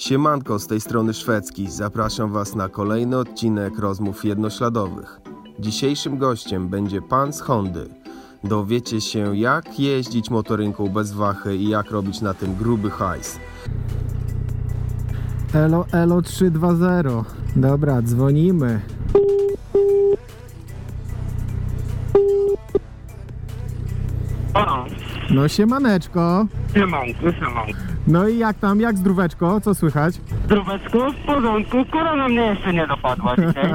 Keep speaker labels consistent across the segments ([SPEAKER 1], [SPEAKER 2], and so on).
[SPEAKER 1] Siemanko z tej strony szwedzki. Zapraszam Was na kolejny odcinek rozmów jednośladowych. Dzisiejszym gościem będzie pan z Hondy. Dowiecie się jak jeździć motorynką bez wachy i jak robić na tym gruby hajs.
[SPEAKER 2] Elo, elo 320. Dobra, dzwonimy.
[SPEAKER 3] O,
[SPEAKER 2] No siemaneczko.
[SPEAKER 3] siemanko, siemanko.
[SPEAKER 2] No i jak tam, jak zdróweczko? Co słychać?
[SPEAKER 3] Zdróweczko, w porządku, korona mnie jeszcze nie dopadła dzisiaj.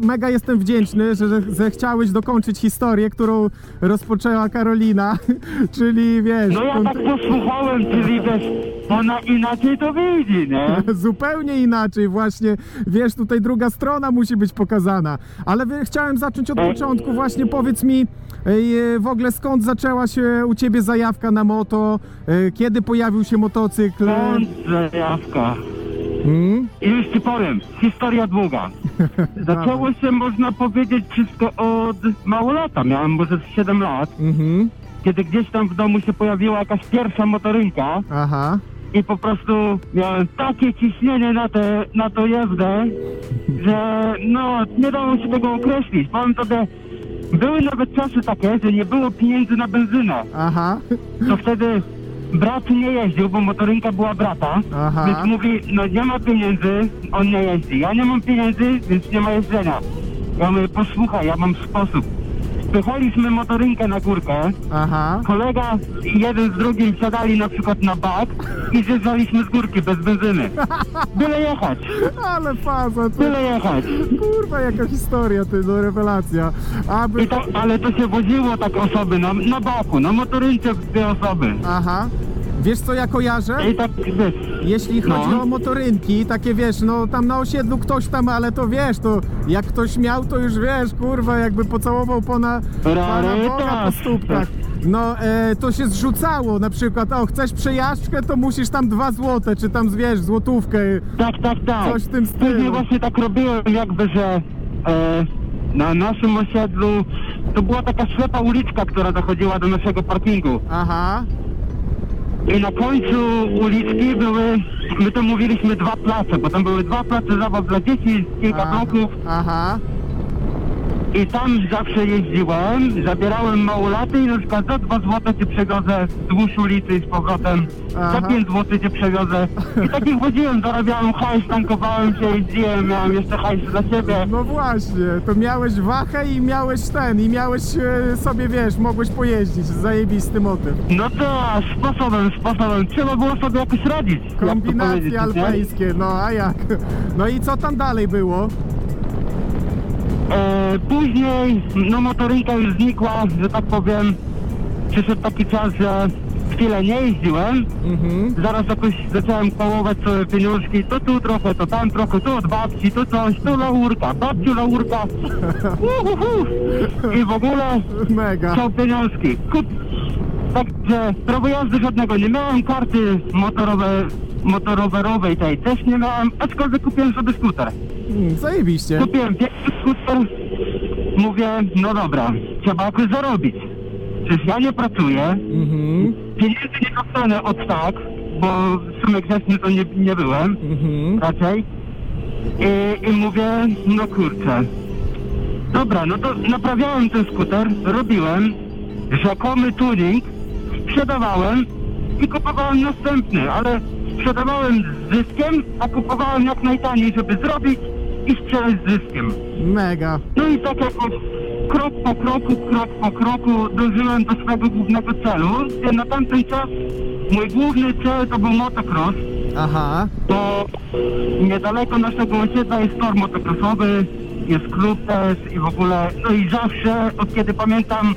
[SPEAKER 2] Mega jestem wdzięczny, że zechciałeś dokończyć historię, którą rozpoczęła Karolina, czyli wiesz...
[SPEAKER 3] No ja tak posłuchałem, czyli wiesz, ona inaczej to widzi, nie?
[SPEAKER 2] Zupełnie inaczej właśnie, wiesz, tutaj druga strona musi być pokazana. Ale chciałem zacząć od początku, właśnie powiedz mi w ogóle skąd zaczęła się u Ciebie zajawka na moto, e, kiedy pojawił się motocykl?
[SPEAKER 3] Stąd zajawka.
[SPEAKER 2] Hmm?
[SPEAKER 3] I już ci powiem, historia długa. Zaczęło się, można powiedzieć, wszystko od mało lata. Miałem może z 7 lat,
[SPEAKER 2] Mhm,
[SPEAKER 3] kiedy gdzieś tam w domu się pojawiła jakaś pierwsza motorynka
[SPEAKER 2] aha,
[SPEAKER 3] i po prostu miałem takie ciśnienie na, te, na to jazdę, że no nie dało się tego określić. Powiem tobie, były nawet czasy takie, że nie było pieniędzy na benzynę.
[SPEAKER 2] aha,
[SPEAKER 3] To wtedy brat nie jeździł, bo motorynka była brata,
[SPEAKER 2] Aha.
[SPEAKER 3] więc mówi, no nie ma pieniędzy, on nie jeździ. Ja nie mam pieniędzy, więc nie ma jeżdżenia. Ja mówię, posłuchaj, ja mam sposób. Spychaliśmy motorynkę na górkę,
[SPEAKER 2] aha.
[SPEAKER 3] kolega jeden z drugim siadali na przykład na bak i zjeżdżaliśmy z górki bez benzyny. Byle jechać,
[SPEAKER 2] Ale faza, to,
[SPEAKER 3] byle jechać.
[SPEAKER 2] kurwa jaka historia, ty, no rewelacja. Aby...
[SPEAKER 3] I to, ale to się woziło tak osoby na, na baku, na motorynce dwie osoby.
[SPEAKER 2] Aha. Wiesz co ja kojarzę?
[SPEAKER 3] Tak
[SPEAKER 2] Jeśli chodzi
[SPEAKER 3] No.
[SPEAKER 2] o motorynki, takie wiesz, no tam na osiedlu ktoś tam, ale to wiesz, to jak ktoś miał, to już wiesz, kurwa, jakby pocałował pana, pana Boga po
[SPEAKER 3] Rarytas.
[SPEAKER 2] stópkach. No, e, to się zrzucało, na przykład, o, chcesz przejażdżkę, to musisz tam dwa złote, czy tam, wiesz, złotówkę.
[SPEAKER 3] tak, tak, tak.
[SPEAKER 2] Coś w tym stylu.
[SPEAKER 3] Później właśnie tak robiłem jakby, że e, na naszym osiedlu to była taka ślepa uliczka, która dochodziła do naszego parkingu.
[SPEAKER 2] Aha,
[SPEAKER 3] I na końcu uliczki były, my to mówiliśmy dwa place, bo tam były dwa place zabaw dla dzieci, kilka
[SPEAKER 2] aha,
[SPEAKER 3] bloków.
[SPEAKER 2] aha,
[SPEAKER 3] I tam zawsze jeździłem, zabierałem małolaty i na przykład za 2 zł cię przewiozę wzdłuż ulicy z powrotem.
[SPEAKER 2] Aha.
[SPEAKER 3] Za 5 zł cię przewiozę. I takich woziłem, zarabiałem hajs, tankowałem się, jeździłem, miałem jeszcze hajs dla siebie.
[SPEAKER 2] no właśnie, to miałeś wachę i miałeś ten, i miałeś e, sobie, wiesz, mogłeś pojeździć, zajebisty motyw.
[SPEAKER 3] No to sposobem, sposobem. Trzeba było sobie jakoś radzić. jak to powiedzieć,
[SPEAKER 2] Kombinacje
[SPEAKER 3] nie?
[SPEAKER 2] alpejskie, no a jak? No i co tam dalej było?
[SPEAKER 3] E, później, no motorynka już znikła, że tak powiem. Przyszedł taki czas, że chwilę nie jeździłem.
[SPEAKER 2] Mhm.
[SPEAKER 3] Zaraz jakoś zacząłem pałować sobie pieniążki, to tu trochę, to tam trochę, tu od babci, tu coś, tu laurka, babciu laurka. Uhuhu. I w ogóle
[SPEAKER 2] Mega.
[SPEAKER 3] są pieniążki. Kup... Także prawo jazdy żadnego nie miałem, karty motorowe, motorowerowej tej też nie miałem, aczkolwiek kupiłem sobie skuter.
[SPEAKER 2] Mm, Zajebiście.
[SPEAKER 3] Kupiłem pierwszy skuter, mówię, no dobra, trzeba jakoś zarobić. Przecież ja nie pracuję,
[SPEAKER 2] Mhm.
[SPEAKER 3] pieniędzy nie dostanę od tak, bo w sumie grzeczny to nie, nie byłem
[SPEAKER 2] Mhm.
[SPEAKER 3] raczej. I, I mówię, no kurczę. Dobra, no to naprawiałem ten skuter, robiłem rzekomy tuning, sprzedawałem i kupowałem następny, ale sprzedawałem z zyskiem, a kupowałem jak najtaniej, żeby zrobić i sprzedać z zyskiem.
[SPEAKER 2] Mega.
[SPEAKER 3] No i tak jakoś krok po kroku, krok po kroku dążyłem do swojego głównego celu. Na tamten czas mój główny cel to był motocross,
[SPEAKER 2] Aha.
[SPEAKER 3] bo niedaleko naszego osiedla jest tor motocrossowy, jest klub też i w ogóle, no i zawsze, od kiedy pamiętam,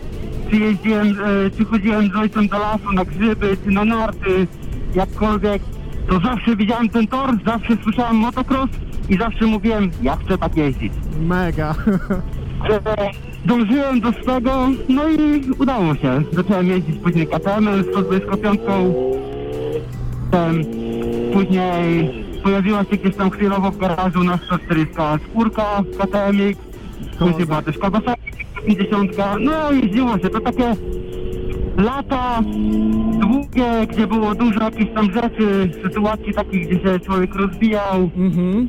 [SPEAKER 3] czy jeździłem, e, czy chodziłem z ojcem do lasu na grzyby, czy na narty, jakkolwiek, to zawsze widziałem ten tor, zawsze słyszałem motocross i zawsze mówiłem, ja chcę tak jeździć.
[SPEAKER 2] Mega.
[SPEAKER 3] że dążyłem do swego, no i udało się. Zacząłem jeździć później KTM-em, 125. Potem później pojawiła się gdzieś tam chwilowo w garażu na 140 skórka KTM-ik. Później była też Kawasaki 50. No jeździło się, to takie lata długie, gdzie było dużo jakichś tam rzeczy, sytuacji takich, gdzie się człowiek rozbijał,
[SPEAKER 2] Mhm.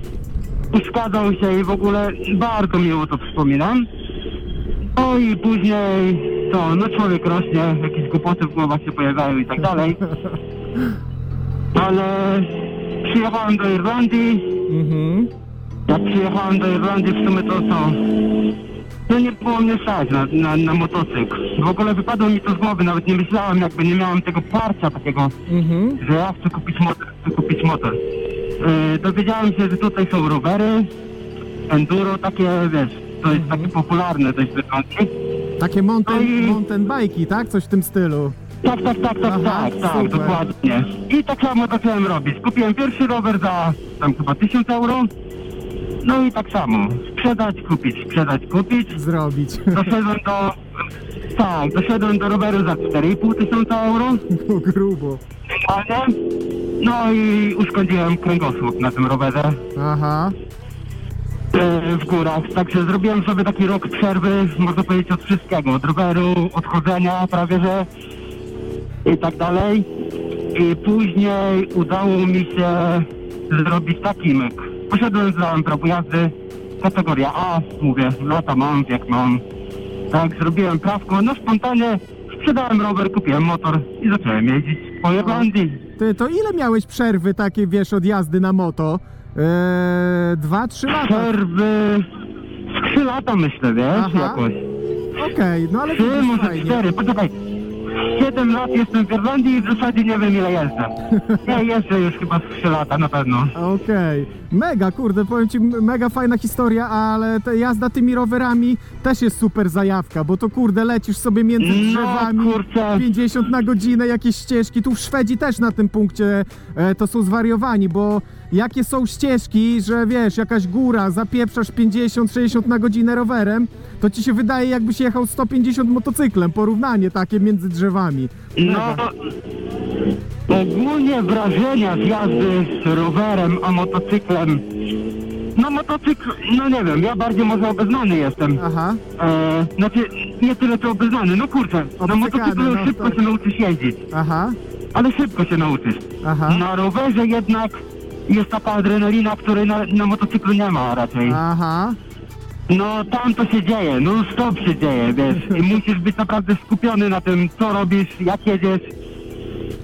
[SPEAKER 3] uszkadzał się i w ogóle bardzo miło to wspominam. No i później to, no człowiek rośnie, jakieś głupoty w głowach się pojawiają i tak dalej. Ale przyjechałem do Irlandii,
[SPEAKER 2] Mhm.
[SPEAKER 3] jak przyjechałem do Irlandii w sumie to co? No nie było mnie stać na, na, na motocykl. W ogóle wypadło mi to z głowy, nawet nie myślałem, jakby nie miałem tego parcia takiego,
[SPEAKER 2] Mhm.
[SPEAKER 3] że ja chcę kupić motor. Chcę kupić motor. Yy, dowiedziałem się, że tutaj są rowery, enduro, takie, wiesz, to jest takie popularne dość.
[SPEAKER 2] Takie mountain,
[SPEAKER 3] No i-
[SPEAKER 2] mountain bike'i, tak? Coś w tym stylu.
[SPEAKER 3] Tak, tak, tak, tak,
[SPEAKER 2] Aha,
[SPEAKER 3] tak, tak,
[SPEAKER 2] super.
[SPEAKER 3] dokładnie. I tak samo zacząłem robić. Kupiłem pierwszy rower za tam chyba 1000 euro. No i tak samo. Sprzedać, kupić, sprzedać, kupić.
[SPEAKER 2] Zrobić.
[SPEAKER 3] Doszedłem do... Tak, doszedłem do roweru za 4,5 tysiąca euro.
[SPEAKER 2] Było grubo.
[SPEAKER 3] Normalnie. No i uszkodziłem kręgosłup na tym rowerze
[SPEAKER 2] Aha.
[SPEAKER 3] e, w górach. Także zrobiłem sobie taki rok przerwy, można powiedzieć od wszystkiego. Od roweru, od chodzenia prawie że i tak dalej. I później udało mi się zrobić taki myk. Poszedłem, zdałem prawo jazdy, kategoria A, mówię, lata mam, wiek mam. Tak, zrobiłem prawko, no spontanie sprzedałem rower, kupiłem motor i zacząłem jeździć po Irlandii.
[SPEAKER 2] Ty, to ile miałeś przerwy takie, wiesz, od jazdy na moto? Eee, dwa, trzy lata.
[SPEAKER 3] Przerwy z 3 lata myślę, wiesz,
[SPEAKER 2] Aha.
[SPEAKER 3] jakoś.
[SPEAKER 2] Okej, no ale
[SPEAKER 3] Trzy, może
[SPEAKER 2] fajnie.
[SPEAKER 3] cztery, poczekaj. 7 lat jestem w Irlandii i w zasadzie nie wiem ile jeżdżę. Nie jeżdżę już chyba z 3 lata na pewno.
[SPEAKER 2] Okej, mega, kurde, powiem ci, mega fajna historia, ale ta jazda tymi rowerami też jest super zajawka, bo to kurde, lecisz sobie między
[SPEAKER 3] No,
[SPEAKER 2] drzewami,
[SPEAKER 3] kurczę.
[SPEAKER 2] 50 na godzinę, jakieś ścieżki, tu w Szwedzi też na tym punkcie e, to są zwariowani, bo jakie są ścieżki, że wiesz, jakaś góra, zapieprzasz 50-60 na godzinę rowerem, to ci się wydaje jakbyś jechał 150 motocyklem, porównanie takie między drzewami.
[SPEAKER 3] No, ogólnie wrażenia z jazdy z rowerem, a motocyklem. No motocykl, no nie wiem, ja bardziej może obeznany jestem.
[SPEAKER 2] Aha,
[SPEAKER 3] E, znaczy, nie tyle co obeznany, no kurczę, na
[SPEAKER 2] Obcykany,
[SPEAKER 3] motocyklu
[SPEAKER 2] no,
[SPEAKER 3] szybko się nauczysz jeździć,
[SPEAKER 2] aha,
[SPEAKER 3] ale szybko się nauczysz.
[SPEAKER 2] aha,
[SPEAKER 3] Na rowerze jednak jest taka adrenalina, której na, na motocyklu nie ma raczej.
[SPEAKER 2] aha.
[SPEAKER 3] No tam to się dzieje, no stop się dzieje, wiesz. I musisz być naprawdę skupiony na tym, co robisz, jak jedziesz.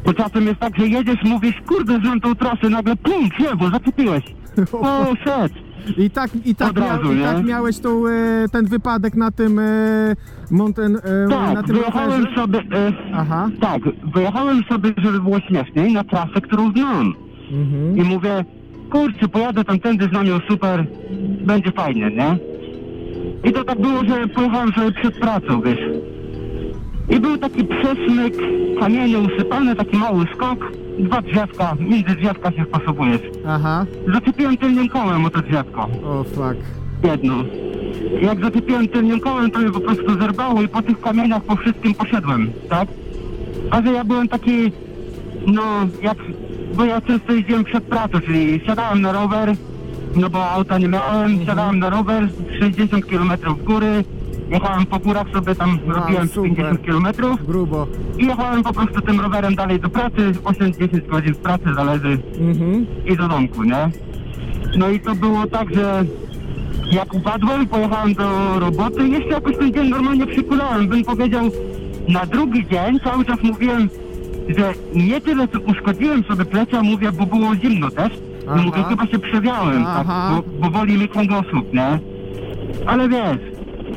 [SPEAKER 3] Bo czasem jest tak, że jedziesz, mówisz, kurde, znam tą trasę, nagle pum, bo zaczepiłeś. O, szedł.
[SPEAKER 2] I tak, i tak,
[SPEAKER 3] Od razu,
[SPEAKER 2] mia- i
[SPEAKER 3] nie?
[SPEAKER 2] tak miałeś tą, e, ten wypadek na tym e, mountain, e, na
[SPEAKER 3] Tak,
[SPEAKER 2] tym
[SPEAKER 3] wyjechałem
[SPEAKER 2] rowerze?
[SPEAKER 3] sobie, e,
[SPEAKER 2] Aha.
[SPEAKER 3] tak, wyjechałem sobie, żeby było śmieszniej, na trasę, którą znam.
[SPEAKER 2] Mhm.
[SPEAKER 3] I mówię, kurczę, pojadę tamtędy, znam ją super, będzie fajnie, nie? I to tak było, że pojechałem sobie przed pracą, wiesz. I był taki przesmyk, kamienie usypane, taki mały skok, dwa drzewka, między drzewka się wpasowujesz.
[SPEAKER 2] Aha.
[SPEAKER 3] Zaczepiłem tylnym kołem o to drzewko,
[SPEAKER 2] O fuck.
[SPEAKER 3] jedno. Jak zaczepiłem tylnym kołem, to mnie po prostu zerwało i po tych kamieniach po wszystkim poszedłem, tak? A że ja byłem taki, no, jak, bo ja często jeździłem przed pracą, czyli siadałem na rower, no bo auta nie miałem, siadałem na rower, 60 km w góry, jechałem po górach sobie tam,
[SPEAKER 2] Wow,
[SPEAKER 3] robiłem
[SPEAKER 2] super.
[SPEAKER 3] 50 km
[SPEAKER 2] Grubo.
[SPEAKER 3] i jechałem po prostu tym rowerem dalej do pracy, 8-10 godzin w pracy zależy
[SPEAKER 2] Mhm.
[SPEAKER 3] i do domku, nie? No i to było tak, że jak upadłem, pojechałem do roboty, jeszcze jakoś ten dzień normalnie przykulałem, bym powiedział, na drugi dzień cały czas mówiłem, że nie tyle co uszkodziłem sobie plecia, mówię, bo było zimno też,
[SPEAKER 2] Aha.
[SPEAKER 3] i mówię, chyba się przewiałem, tak,
[SPEAKER 2] Aha.
[SPEAKER 3] bo, bo boli mi kręgosłup, nie? Ale wiesz,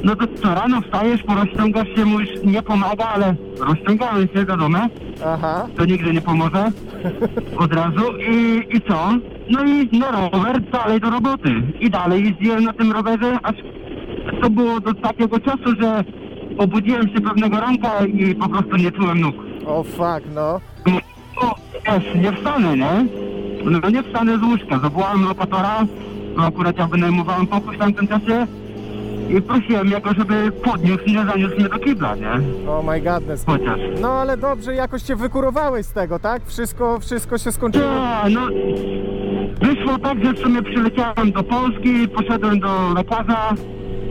[SPEAKER 3] no to co, rano wstajesz, porozciągasz się, mówisz, nie pomaga, ale rozciągałem się, wiadomo,
[SPEAKER 2] Aha.
[SPEAKER 3] to nigdy nie pomoże. Od razu i, i co? No i na rower dalej do roboty. I dalej jeździłem na tym rowerze, aż to było do takiego czasu, że obudziłem się pewnego ranka i po prostu nie czułem nóg.
[SPEAKER 2] O fuck, no.
[SPEAKER 3] No, wiesz, nie wstanę, nie? No nie wstanę z łóżka. Zawołałem lokatora, bo akurat ja wynajmowałem pokój w tamtym czasie i prosiłem jego, żeby podniósł mnie, zaniósł mnie do kibla, nie?
[SPEAKER 2] Oh my godness.
[SPEAKER 3] Chociaż.
[SPEAKER 2] No ale dobrze, jakoś cię wykurowałeś z tego, tak? Wszystko, wszystko się skończyło.
[SPEAKER 3] Tak, no wyszło tak, że w sumie przyleciałem do Polski, poszedłem do lekarza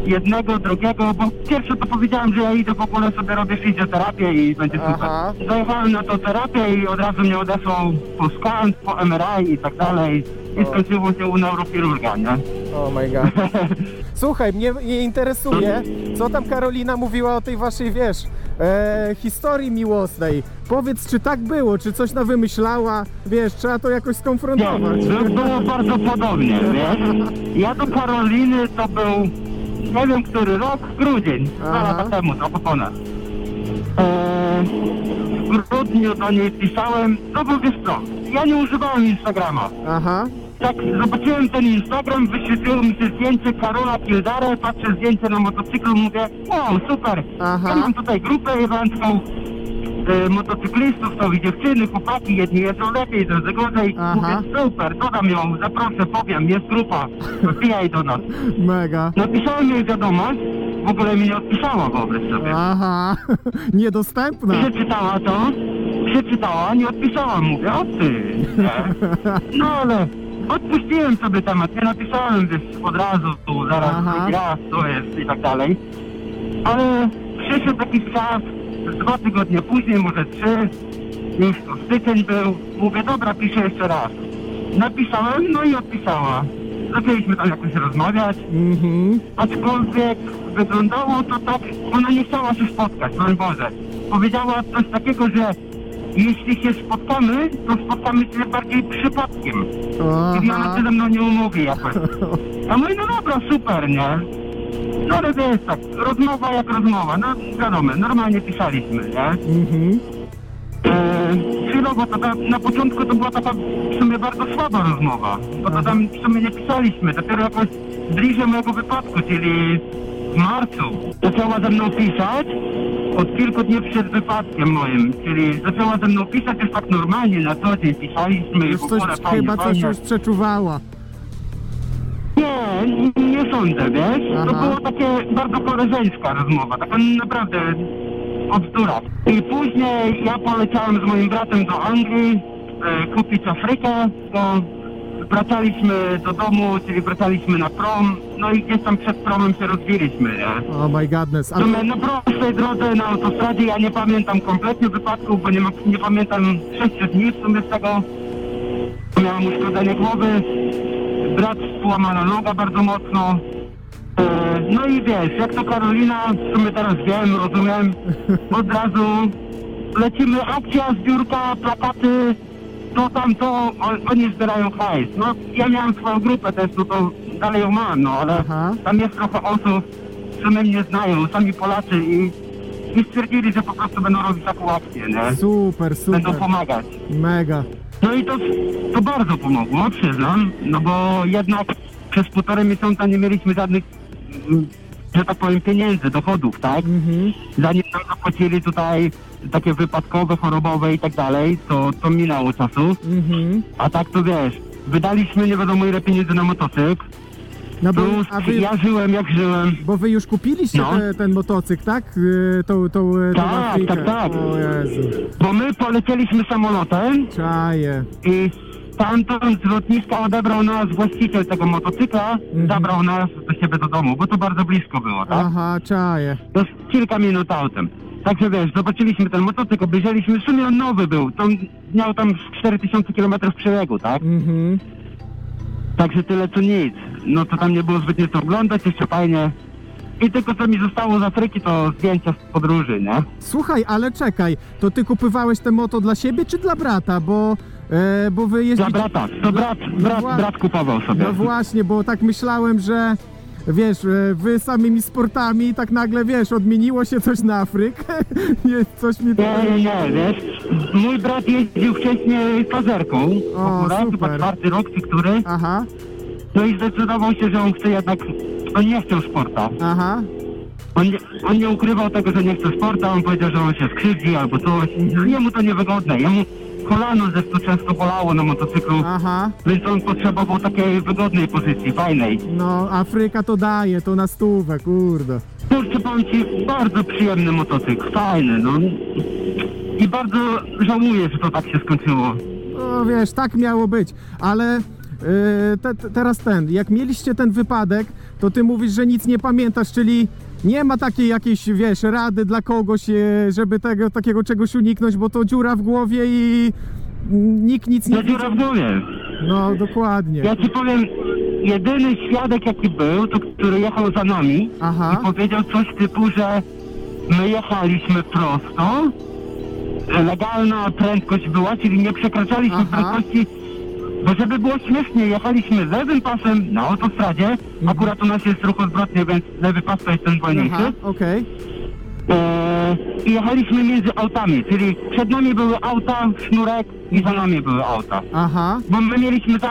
[SPEAKER 3] jednego, drugiego, bo pierwsze to powiedziałem, że ja idę w ogóle sobie robię fizjoterapię i będzie super.
[SPEAKER 2] Aha.
[SPEAKER 3] Zajechałem na tą terapię i od razu mnie odesłał po skan, po MRI i tak dalej. I
[SPEAKER 2] O.
[SPEAKER 3] skończyło się u neurochirurga, nie?
[SPEAKER 2] Oh my god. Słuchaj, mnie, mnie interesuje, co tam Karolina mówiła o tej waszej, wiesz, e, historii miłosnej. Powiedz, czy tak było, czy coś nawymyślała, wiesz, trzeba to jakoś skonfrontować.
[SPEAKER 3] Nie, by- było bardzo podobnie, wiesz? Ja do Karoliny to był, nie wiem który rok, grudzień, dwa
[SPEAKER 2] Aha.
[SPEAKER 3] lata temu, trochę ponad. Eee, w grudniu do niej pisałem, no bo wiesz co, ja nie używałem Instagrama.
[SPEAKER 2] Aha,
[SPEAKER 3] Tak, zobaczyłem ten Instagram, wyświetliło mi się zdjęcie Karola Kildare, patrzę zdjęcie na motocyklu, mówię, wow, super,
[SPEAKER 2] Aha.
[SPEAKER 3] ja mam tutaj grupę ewancką e, motocyklistów, są i dziewczyny, chłopaki, jedni jedzą lepiej, drudzy gorzej,
[SPEAKER 2] Aha.
[SPEAKER 3] mówię, super, dodam ją, zaproszę, powiem, jest grupa, wbijaj do nas.
[SPEAKER 2] mega.
[SPEAKER 3] Napisałem jej wiadomość, w ogóle mi nie odpisała, wyobraź sobie.
[SPEAKER 2] Aha, niedostępna.
[SPEAKER 3] Przeczytała to, przeczytała, nie odpisała, mówię, o ty, nie? No ale odpuściłem sobie temat, nie napisałem wiesz, od razu, tu zaraz
[SPEAKER 2] Aha.
[SPEAKER 3] raz, to jest i tak dalej. Ale przyszedł jakiś czas, dwa tygodnie później, może trzy, już to styczeń był, mówię, dobra, piszę jeszcze raz. Napisałem, no i odpisała. Zaczęliśmy tam jakoś rozmawiać,
[SPEAKER 2] Mhm,
[SPEAKER 3] aczkolwiek wyglądało to tak, ona nie chciała się spotkać, broń Boże. Powiedziała coś takiego, że jeśli się spotkamy, to spotkamy się bardziej przypadkiem. Czyli ona
[SPEAKER 2] aha.
[SPEAKER 3] się ze mną nie umówi jakoś. A mówię, no dobra, super, nie? No ale wiesz tak, rozmowa jak rozmowa, no wiadomo, normalnie pisaliśmy, nie?
[SPEAKER 2] Mhm,
[SPEAKER 3] Eee, chwilowo to ta, na początku to była taka w sumie bardzo słaba rozmowa, bo to tam w sumie nie pisaliśmy, dopiero jakoś bliżej mojego wypadku, czyli w marcu. Zaczęła ze mną pisać od kilku dni przed wypadkiem moim, czyli zaczęła ze mną pisać już tak normalnie, na co dzień pisaliśmy i
[SPEAKER 2] już
[SPEAKER 3] w
[SPEAKER 2] coś,
[SPEAKER 3] ogóle fajnie,
[SPEAKER 2] chyba coś
[SPEAKER 3] fajnie.
[SPEAKER 2] już przeczuwała.
[SPEAKER 3] Nie, nie sądzę, wiesz? To
[SPEAKER 2] Aha.
[SPEAKER 3] było takie bardzo koleżeńska rozmowa, taka naprawdę o bzdurach. I później ja poleciałem z moim bratem do Anglii e, kupić Afrykę, bo wracaliśmy do domu, czyli wracaliśmy na prom, no i gdzieś tam przed promem się rozbiliśmy, nie?
[SPEAKER 2] Oh my godness.
[SPEAKER 3] W
[SPEAKER 2] Ale,
[SPEAKER 3] sumie na prostej drodze na autostradzie ja nie pamiętam kompletnie wypadków, bo nie, ma, nie pamiętam sześciu dni w sumie z tego. Miałem uszkodzenie głowy, brat połamana noga bardzo mocno. E, No i wiesz, jak to Karolina, w sumie teraz wiem, rozumiem, od razu lecimy, akcja, zbiórka, plakaty, to tam to, oni zbierają hajs. No ja miałem swoją grupę też, no to dalej ją mam, no ale
[SPEAKER 2] Aha.
[SPEAKER 3] tam jest trochę osób, co mnie nie znają, sami Polacy i, i stwierdzili, że po prostu będą robić taką akcję, nie?
[SPEAKER 2] super,
[SPEAKER 3] Będą
[SPEAKER 2] super.
[SPEAKER 3] pomagać.
[SPEAKER 2] Mega.
[SPEAKER 3] No i to, to bardzo pomogło, przyznam, no bo jednak przez półtorej miesiąca nie mieliśmy żadnych, mm, że tak powiem, pieniędzy, dochodów, tak?
[SPEAKER 2] Mhm.
[SPEAKER 3] Zanim nam zapłacili tutaj takie wypadkowe, chorobowe i tak dalej, to, to minęło czasu.
[SPEAKER 2] Mhm.
[SPEAKER 3] A tak to wiesz, wydaliśmy nie wiadomo ile pieniędzy na motocykl,
[SPEAKER 2] No bo,
[SPEAKER 3] plus
[SPEAKER 2] a wy,
[SPEAKER 3] ja żyłem jak żyłem.
[SPEAKER 2] bo wy już kupiliście
[SPEAKER 3] No.
[SPEAKER 2] te, ten motocykl, tak? Y, Tą, tą, tą
[SPEAKER 3] Tak, tak, tak.
[SPEAKER 2] O Jezu.
[SPEAKER 3] Bo my polecieliśmy samolotem
[SPEAKER 2] Czaję.
[SPEAKER 3] i stamtąd z lotniska odebrał nas właściciel tego motocykla,
[SPEAKER 2] Mhm.
[SPEAKER 3] zabrał nas do siebie do domu, bo to bardzo blisko było, tak?
[SPEAKER 2] Aha, czaję.
[SPEAKER 3] To jest kilka minut autem. Także wiesz, zobaczyliśmy ten motocykl, obejrzeliśmy, w sumie on nowy był, to miał tam z 4000 km przebiegu, tak?
[SPEAKER 2] Mhm.
[SPEAKER 3] Także tyle co nic. No to tam nie było zbytnio co oglądać, jeszcze fajnie. I tylko co mi zostało z Afryki to zdjęcia z podróży, nie?
[SPEAKER 2] Słuchaj, ale czekaj, to ty kupywałeś te moto dla siebie czy dla brata? Bo, e, bo wy
[SPEAKER 3] Dla
[SPEAKER 2] jeździcie...
[SPEAKER 3] brata. To brat, brat,
[SPEAKER 2] wła-
[SPEAKER 3] brat kupował sobie.
[SPEAKER 2] No właśnie, bo tak myślałem, że wiesz, e, wy samymi sportami tak nagle, wiesz, odmieniło się coś na Afrykę. Nie, coś mi...
[SPEAKER 3] Nie, nie, nie, wiesz, mój brat jeździł wcześniej pazerką,
[SPEAKER 2] O,
[SPEAKER 3] w ogóle, chyba
[SPEAKER 2] super.
[SPEAKER 3] czwarty rok czy który,
[SPEAKER 2] Aha,
[SPEAKER 3] no i zdecydował się, że on chce jednak, on nie chciał sporta.
[SPEAKER 2] aha.
[SPEAKER 3] On nie, on nie ukrywał tego, że nie chce sporta, on powiedział, że on się skrzywdzi albo coś.
[SPEAKER 2] Mhm.
[SPEAKER 3] Jemu to niewygodne, jemu kolano zresztą często bolało na motocyklu,
[SPEAKER 2] Aha,
[SPEAKER 3] więc on potrzebował takiej wygodnej pozycji, fajnej.
[SPEAKER 2] no Afryka to daje, to na stówę, kurde.
[SPEAKER 3] Kurczę, powiem ci, bardzo przyjemny motocykl, fajny, no. I bardzo żałuję, że to tak się skończyło.
[SPEAKER 2] No wiesz, tak miało być, ale Yy, te, te, teraz ten, jak mieliście ten wypadek, to ty mówisz, że nic nie pamiętasz, czyli nie ma takiej jakiejś, wiesz, rady dla kogoś, e, żeby tego, takiego czegoś uniknąć, bo to dziura w głowie i nikt nic nie
[SPEAKER 3] No dziura w głowie.
[SPEAKER 2] No, dokładnie.
[SPEAKER 3] Ja ci powiem, jedyny świadek jaki był, to który jechał za nami
[SPEAKER 2] Aha.
[SPEAKER 3] i powiedział coś typu, że my jechaliśmy prosto, legalna prędkość była, czyli nie przekraczaliśmy
[SPEAKER 2] Aha.
[SPEAKER 3] prędkości, bo żeby było śmiesznie, jechaliśmy lewym pasem na autostradzie, akurat u nas jest ruch odwrotny, więc lewy pas to jest ten wolniejszy.
[SPEAKER 2] Aha, okej.
[SPEAKER 3] E, I jechaliśmy między autami, czyli przed nami były auta, sznurek i za nami były auta.
[SPEAKER 2] Aha,
[SPEAKER 3] Bo my mieliśmy za...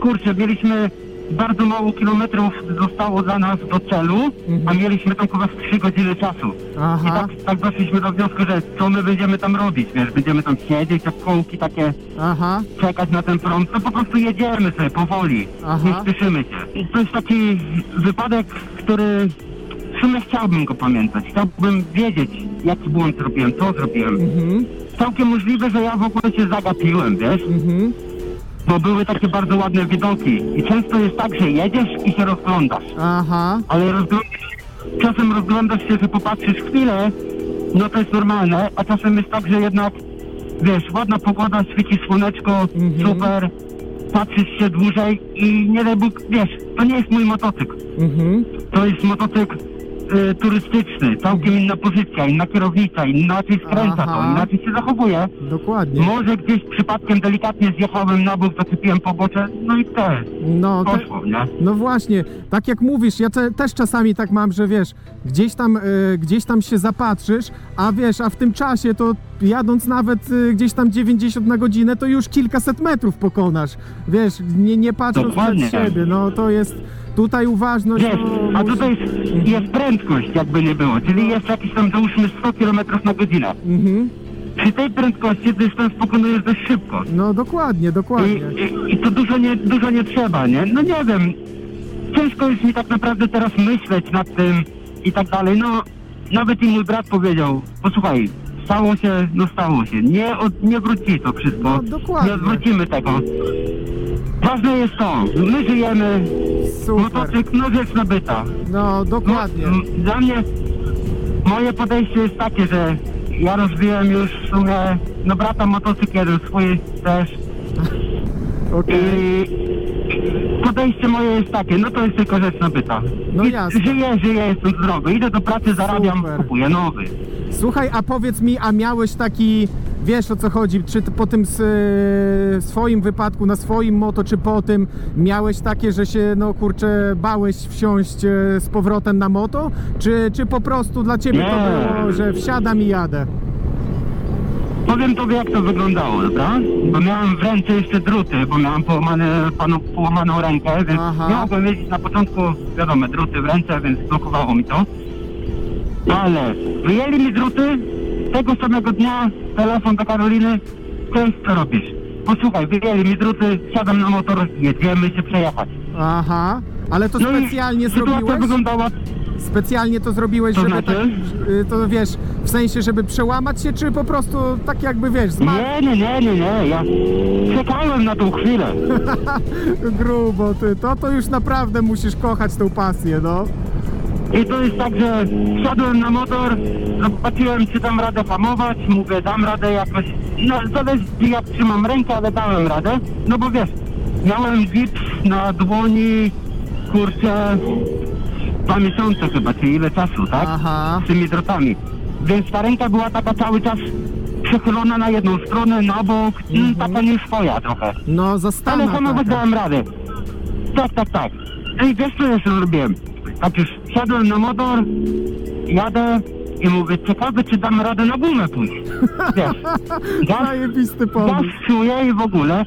[SPEAKER 3] Kurczę, mieliśmy bardzo mało kilometrów zostało dla nas do celu, a mieliśmy tam chyba z 3 godziny czasu. I
[SPEAKER 2] aha,
[SPEAKER 3] tak, tak doszliśmy do wniosku, że co my będziemy tam robić, wiesz, będziemy tam siedzieć, jak kołki takie,
[SPEAKER 2] aha,
[SPEAKER 3] czekać na ten prąd, to po prostu jedziemy sobie powoli,
[SPEAKER 2] Aha.
[SPEAKER 3] nie spieszymy się. I to jest taki wypadek, który w sumie chciałbym go pamiętać, chciałbym wiedzieć, jaki błąd zrobiłem, co zrobiłem.
[SPEAKER 2] mhm,
[SPEAKER 3] Całkiem możliwe, że ja w ogóle się zagapiłem, wiesz,
[SPEAKER 2] mhm,
[SPEAKER 3] bo były takie bardzo ładne widoki. I często jest tak, że jedziesz i się rozglądasz,
[SPEAKER 2] aha,
[SPEAKER 3] ale rozglądasz, czasem rozglądasz się, że popatrzysz chwilę, no to jest normalne, a czasem jest tak, że jednak, wiesz, ładna pogoda, świeci słoneczko,
[SPEAKER 2] Mhm.
[SPEAKER 3] super, patrzysz się dłużej i nie daj Bóg, wiesz, to nie jest mój motocykl,
[SPEAKER 2] mhm,
[SPEAKER 3] to jest motocykl y, turystyczny, całkiem inna pozycja, inna kierownica, inaczej skręca
[SPEAKER 2] Aha.
[SPEAKER 3] to, inaczej się zachowuje.
[SPEAKER 2] dokładnie.
[SPEAKER 3] Może gdzieś przypadkiem delikatnie zjechałem na bok, zaczepiłem pobocze, no i te,
[SPEAKER 2] No, te,
[SPEAKER 3] poszło, nie?
[SPEAKER 2] no właśnie, tak jak mówisz, ja te, też czasami tak mam, że wiesz, gdzieś tam, e, gdzieś tam się zapatrzysz, a wiesz, a w tym czasie to jadąc nawet e, gdzieś tam 90 na godzinę, to już kilkaset metrów pokonasz, wiesz, nie, nie patrząc
[SPEAKER 3] Dokładnie.
[SPEAKER 2] przed siebie, no to jest tutaj uważność.
[SPEAKER 3] Wiesz,
[SPEAKER 2] no,
[SPEAKER 3] a tutaj jest, jest prędkość, jakby nie było, czyli jest jakiś tam, załóżmy 100 km na godzinę.
[SPEAKER 2] Mhm,
[SPEAKER 3] Przy tej prędkości dystans pokonujesz dość szybko.
[SPEAKER 2] no dokładnie,
[SPEAKER 3] I,
[SPEAKER 2] dokładnie.
[SPEAKER 3] i, I to dużo nie, dużo nie trzeba, nie? No nie wiem, ciężko jest mi tak naprawdę teraz myśleć nad tym i tak dalej. No, nawet i mój brat powiedział, posłuchaj, stało się, no stało się. Nie, od, nie wróci to wszystko.
[SPEAKER 2] No, dokładnie.
[SPEAKER 3] Nie odwrócimy tego. Ważne jest to, my żyjemy,
[SPEAKER 2] Super,
[SPEAKER 3] motocykl, no rzecz nabyta.
[SPEAKER 2] no
[SPEAKER 3] No,
[SPEAKER 2] dokładnie.
[SPEAKER 3] m, dla mnie moje podejście jest takie, że ja rozbiłem już w sumie, no brata motocykl jeden swój też
[SPEAKER 2] Okej.
[SPEAKER 3] i podejście moje jest takie, no to jest tylko rzecz nabyta.
[SPEAKER 2] No
[SPEAKER 3] I
[SPEAKER 2] jasne.
[SPEAKER 3] Żyję, żyję, jestem zdrowy, idę do pracy, zarabiam,
[SPEAKER 2] Super.
[SPEAKER 3] kupuję nowy.
[SPEAKER 2] Słuchaj, a powiedz mi, a miałeś taki, wiesz o co chodzi, czy ty po tym s- e, swoim wypadku, na swoim moto, czy po tym, miałeś takie, że się, no kurczę, bałeś wsiąść e, z powrotem na moto? Czy, czy po prostu dla ciebie to
[SPEAKER 3] Nie.
[SPEAKER 2] było, że wsiadam i jadę?
[SPEAKER 3] Powiem tobie jak to wyglądało, dobra? Bo miałem w ręce jeszcze druty, bo miałem połamane, panu, połamaną rękę, więc
[SPEAKER 2] Aha.
[SPEAKER 3] nie mogłem mieć na początku, wiadomo, druty w ręce, więc blokowało mi to. Ale wyjęli mi druty, tego samego dnia telefon do Karoliny, cześć, co robisz? Posłuchaj, wyjęli mi druty, siadam na motor, jedziemy się przejechać.
[SPEAKER 2] Aha, ale to
[SPEAKER 3] No i
[SPEAKER 2] specjalnie
[SPEAKER 3] sytuacja
[SPEAKER 2] zrobiłeś?
[SPEAKER 3] wyglądała
[SPEAKER 2] Specjalnie to zrobiłeś,
[SPEAKER 3] To
[SPEAKER 2] żeby
[SPEAKER 3] znaczy?
[SPEAKER 2] tak, y, to wiesz, w sensie, żeby przełamać się, czy po prostu tak jakby, wiesz, zmarł
[SPEAKER 3] Nie, nie, nie, nie, nie, ja czekałem na tą chwilę.
[SPEAKER 2] grubo, ty, to to już naprawdę musisz kochać tą pasję, no.
[SPEAKER 3] I to jest tak, że wsiadłem na motor, zobaczyłem czy dam radę hamować, mówię dam radę jakoś, no zależy jak trzymam rękę, ale dałem radę, no bo wiesz, miałem gips na dłoni, kurczę, dwa miesiące chyba, czy ile czasu, tak?
[SPEAKER 2] Aha.
[SPEAKER 3] Z tymi drotami. Więc ta ręka była taka cały czas przechylona na jedną stronę, na bok, mm, taka nieswoja trochę.
[SPEAKER 2] No,
[SPEAKER 3] Ale
[SPEAKER 2] zastanów
[SPEAKER 3] hamować dałem radę. Tak, tak, tak. Ej, wiesz co jeszcze zrobiłem? Tak już siadłem na motor, jadę i mówię, ciekawe czy dam radę na gumę pójść. Wiesz, gaz,
[SPEAKER 2] Zajebisty
[SPEAKER 3] gaz
[SPEAKER 2] pomysł.
[SPEAKER 3] czuję i w ogóle.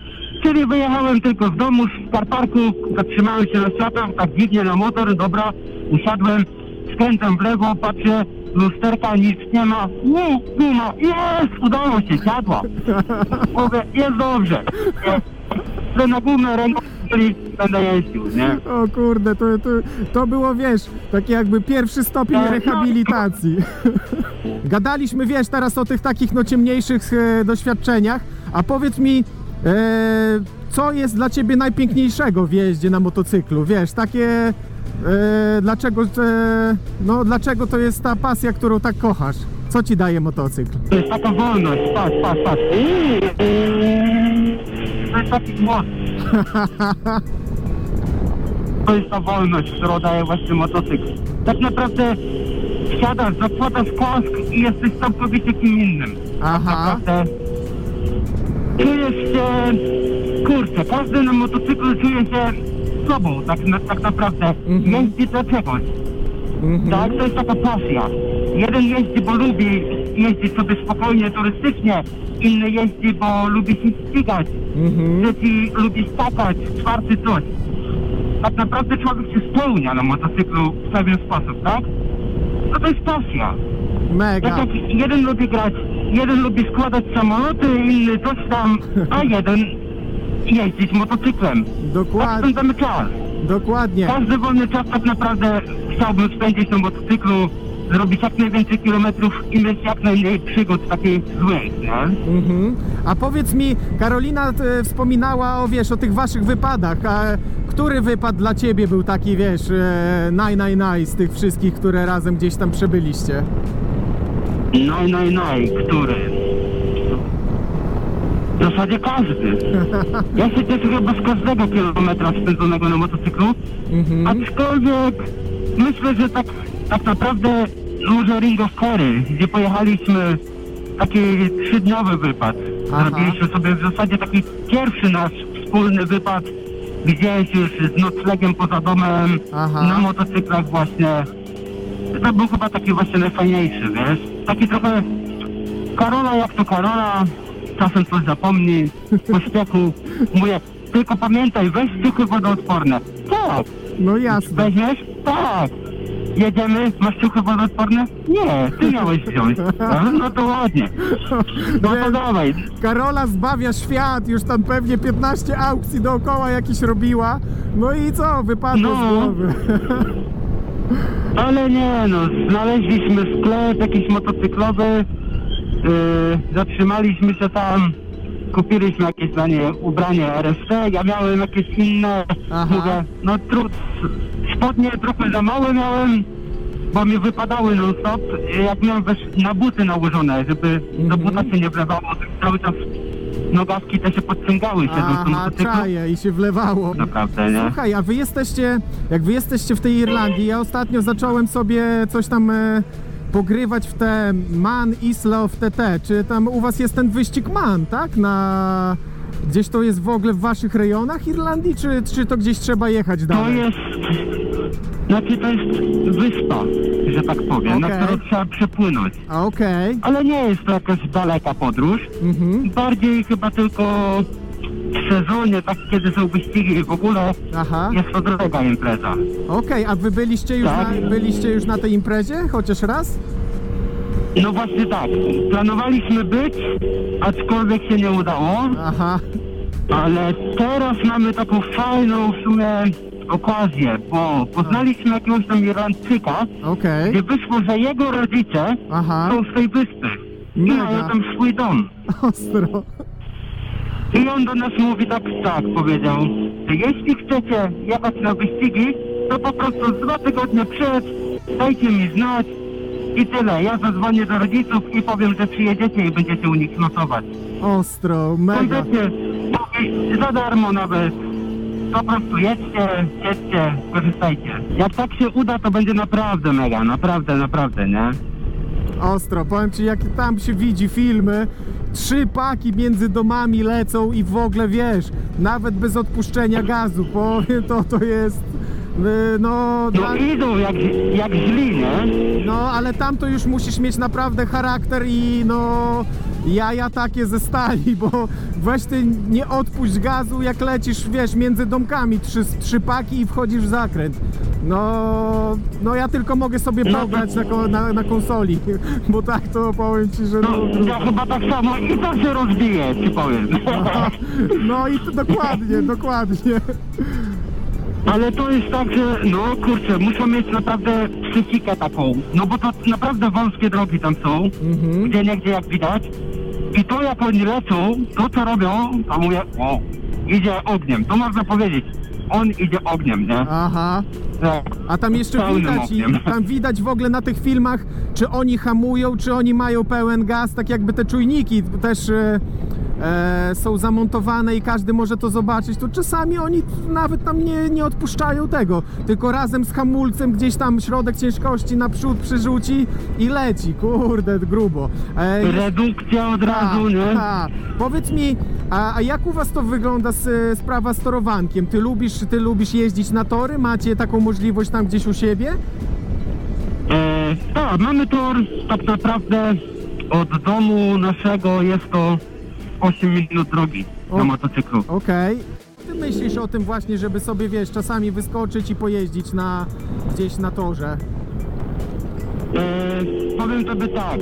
[SPEAKER 3] Czyli wyjechałem tylko z domu, z Karparku, zatrzymałem się na światłach, tak dziwnie na motor, dobra, usiadłem, skręcam w lewo, patrzę, lusterka, nic nie ma. Nie, guma, jest, udało się, siadła. Mówię, jest dobrze. Że na gumę ręką, czyli będę jeździł, nie?
[SPEAKER 2] O kurde, to, to, to było, wiesz, taki jakby pierwszy stopień
[SPEAKER 3] Tak,
[SPEAKER 2] rehabilitacji. Gadaliśmy, wiesz, teraz o tych takich no ciemniejszych e, doświadczeniach, a powiedz mi, e, co jest dla ciebie najpiękniejszego w jeździe na motocyklu? Wiesz, takie e, dlaczego e, no dlaczego to jest ta pasja, którą tak kochasz? Co ci daje motocykl?
[SPEAKER 3] To jest taka wolność, patrz, patrz, patrz. To jest taki głos. To jest ta wolność, którą daje właśnie motocykl. Tak naprawdę wsiadasz, zakładasz kask i jesteś całkowicie kim innym.
[SPEAKER 2] Aha.
[SPEAKER 3] Naprawdę czujesz się, kurczę, każdy na motocyklu czuje się sobą, tak, na, tak naprawdę.
[SPEAKER 2] Mhm.
[SPEAKER 3] Jeździ dla czegoś.
[SPEAKER 2] Mhm.
[SPEAKER 3] Tak, to jest taka pasja. Jeden jeździ, bo lubi jeździć sobie spokojnie, turystycznie. Inny jeździ, bo lubi się ścigać.
[SPEAKER 2] Mhm.
[SPEAKER 3] Trzeci lubi skakać, czwarty coś. Tak naprawdę człowiek się spełnia na motocyklu w pewien sposób, tak? No to jest pasja. Tak
[SPEAKER 2] Mega.
[SPEAKER 3] jak jeden lubi grać, jeden lubi składać samoloty, inny coś tam, a jeden jeździć motocyklem. Tak
[SPEAKER 2] Dokładnie.
[SPEAKER 3] spędzamy czas.
[SPEAKER 2] Dokładnie.
[SPEAKER 3] Każdy wolny czas tak naprawdę chciałbym spędzić na motocyklu, zrobić jak najwięcej kilometrów i mieć jak najmniej przygód takich złych, nie?
[SPEAKER 2] Mhm. A powiedz mi, Karolina e, wspominała o, wiesz, o tych waszych wypadach. A który wypad dla ciebie był taki, wiesz, e, naj, naj, naj z tych wszystkich, które razem gdzieś tam przebyliście?
[SPEAKER 3] Naj, naj, naj, który? W zasadzie każdy. Ja się cieszę chyba z każdego kilometra spędzonego na motocyklu,
[SPEAKER 2] Mhm.
[SPEAKER 3] aczkolwiek myślę, że tak, tak naprawdę może Ring of Kerry, gdzie pojechaliśmy taki trzydniowy wypad.
[SPEAKER 2] Aha.
[SPEAKER 3] Zrobiliśmy sobie w zasadzie taki pierwszy nasz wspólny wypad gdzieś już z noclegiem poza domem,
[SPEAKER 2] Aha.
[SPEAKER 3] na motocyklach właśnie. To był chyba taki właśnie najfajniejszy, wiesz? Taki trochę Karola jak to Karola, czasem coś zapomni, po śpiechu mówię, tylko pamiętaj, weź ciuchy wodoodporne. Tak,
[SPEAKER 2] No jasne.
[SPEAKER 3] weźmiesz? Tak. Jedziemy, masz ciuchy wodoodporne? Nie, ty miałeś wziąć. No, no to ładnie. No to dawaj.
[SPEAKER 2] Karola zbawia świat, już tam pewnie 15 aukcji dookoła jakieś robiła. No i co, wypadło z
[SPEAKER 3] No.
[SPEAKER 2] głowy.
[SPEAKER 3] Ale nie no, znaleźliśmy sklep jakiś motocyklowy, yy, zatrzymaliśmy się tam, kupiliśmy jakieś dla niej ubranie RSC, ja miałem jakieś inne,
[SPEAKER 2] Aha.
[SPEAKER 3] mówię, no trud, spodnie trochę za małe miałem, bo mi wypadały non stop, jak miałem na buty nałożone, żeby do
[SPEAKER 2] Mhm.
[SPEAKER 3] buta się nie wlewało, cały czas nogawki te się podciągały się do
[SPEAKER 2] Aha,
[SPEAKER 3] motocyklu.
[SPEAKER 2] czaje i się wlewało.
[SPEAKER 3] Naprawdę, nie?
[SPEAKER 2] Słuchaj, a wy jesteście, jak wy jesteście w tej Irlandii, ja ostatnio zacząłem sobie coś tam e, pogrywać w te MAN, ISLO, w TT. Czy tam u was jest ten wyścig MAN, tak? Na... Gdzieś to jest w ogóle w waszych rejonach Irlandii, czy, czy to gdzieś trzeba jechać
[SPEAKER 3] To
[SPEAKER 2] dalej?
[SPEAKER 3] jest, znaczy to jest wyspa, że tak powiem, na
[SPEAKER 2] Okej.
[SPEAKER 3] którą trzeba przepłynąć.
[SPEAKER 2] A okej.
[SPEAKER 3] Ale nie jest to jakaś daleka podróż.
[SPEAKER 2] Mhm.
[SPEAKER 3] Bardziej chyba tylko w sezonie, tak kiedy są wyścigi i w ogóle
[SPEAKER 2] Aha.
[SPEAKER 3] jest to droga impreza.
[SPEAKER 2] Okej, a wy byliście już,
[SPEAKER 3] Tak.
[SPEAKER 2] na, byliście już na tej imprezie? Chociaż raz?
[SPEAKER 3] No właśnie tak, planowaliśmy być, aczkolwiek się nie udało,
[SPEAKER 2] Aha.
[SPEAKER 3] ale teraz mamy taką fajną w sumie okazję, bo poznaliśmy jakiegoś tam Irlandczyka,
[SPEAKER 2] Okej.
[SPEAKER 3] gdzie wyszło, że jego rodzice
[SPEAKER 2] Aha.
[SPEAKER 3] są z tej wyspy i
[SPEAKER 2] Mega.
[SPEAKER 3] mają tam swój dom.
[SPEAKER 2] Ostro.
[SPEAKER 3] I on do nas mówi tak, tak, powiedział, że jeśli chcecie jechać na wyścigi, to po prostu dwa tygodnie przed dajcie mi znać i tyle. Ja zadzwonię do rodziców i powiem, że przyjedziecie i będziecie u nich nocować.
[SPEAKER 2] Ostro, mega.
[SPEAKER 3] Będziecie mówi, za darmo nawet. Po prostu jedźcie, jedźcie, korzystajcie. Jak tak się uda, to będzie naprawdę mega, naprawdę, naprawdę, nie?
[SPEAKER 2] Ostro, powiem ci, jak tam się widzi filmy, trzy paki między domami lecą i w ogóle wiesz, nawet bez odpuszczenia gazu, powiem to, to jest, y, no,
[SPEAKER 3] No
[SPEAKER 2] dla,
[SPEAKER 3] idą jak, jak źli, nie?
[SPEAKER 2] no, ale tam to już musisz mieć naprawdę charakter i no, jaja takie ze stali, bo weź ty nie odpuść gazu, jak lecisz, wiesz, między domkami, trzy, trzy paki i wchodzisz w zakręt. No, no ja tylko mogę sobie
[SPEAKER 3] No to-
[SPEAKER 2] pograć na, ko- na, na konsoli, bo tak to powiem ci, że
[SPEAKER 3] No,
[SPEAKER 2] no,
[SPEAKER 3] ja chyba tak samo i to się rozbije, ci powiem.
[SPEAKER 2] no i to dokładnie, dokładnie.
[SPEAKER 3] Ale to jest tak, że no kurczę, muszą mieć naprawdę psychikę taką. No bo to naprawdę wąskie drogi tam są,
[SPEAKER 2] Mhm.
[SPEAKER 3] gdzie niegdzie jak widać. I to jak oni lecą, to co robią, to mówię, o, idzie ogniem. To można powiedzieć. On idzie ogniem, nie?
[SPEAKER 2] Aha.
[SPEAKER 3] Tak.
[SPEAKER 2] A tam jeszcze
[SPEAKER 3] Pełnym
[SPEAKER 2] widać, i,
[SPEAKER 3] ogniem.
[SPEAKER 2] tam widać w ogóle na tych filmach, czy oni hamują, czy oni mają pełen gaz, tak jakby te czujniki też e, e, są zamontowane i każdy może to zobaczyć, to czasami oni nawet tam nie, nie odpuszczają tego, tylko razem z hamulcem gdzieś tam środek ciężkości naprzód przyrzuci i leci, kurde, grubo. E,
[SPEAKER 3] Redukcja od razu,
[SPEAKER 2] tak,
[SPEAKER 3] nie?
[SPEAKER 2] tak. Powiedz mi, a, a jak u was to wygląda z, sprawa z torowankiem? Ty lubisz, ty lubisz jeździć na tory? Macie taką możliwość tam gdzieś u siebie?
[SPEAKER 3] E, tak, mamy tor tak naprawdę od domu naszego jest to 8 minut drogi
[SPEAKER 2] O.
[SPEAKER 3] na motocyklu.
[SPEAKER 2] Okej. Ty myślisz o tym właśnie, żeby sobie, wiesz, czasami wyskoczyć i pojeździć na gdzieś na torze?
[SPEAKER 3] E, powiem tobie tak,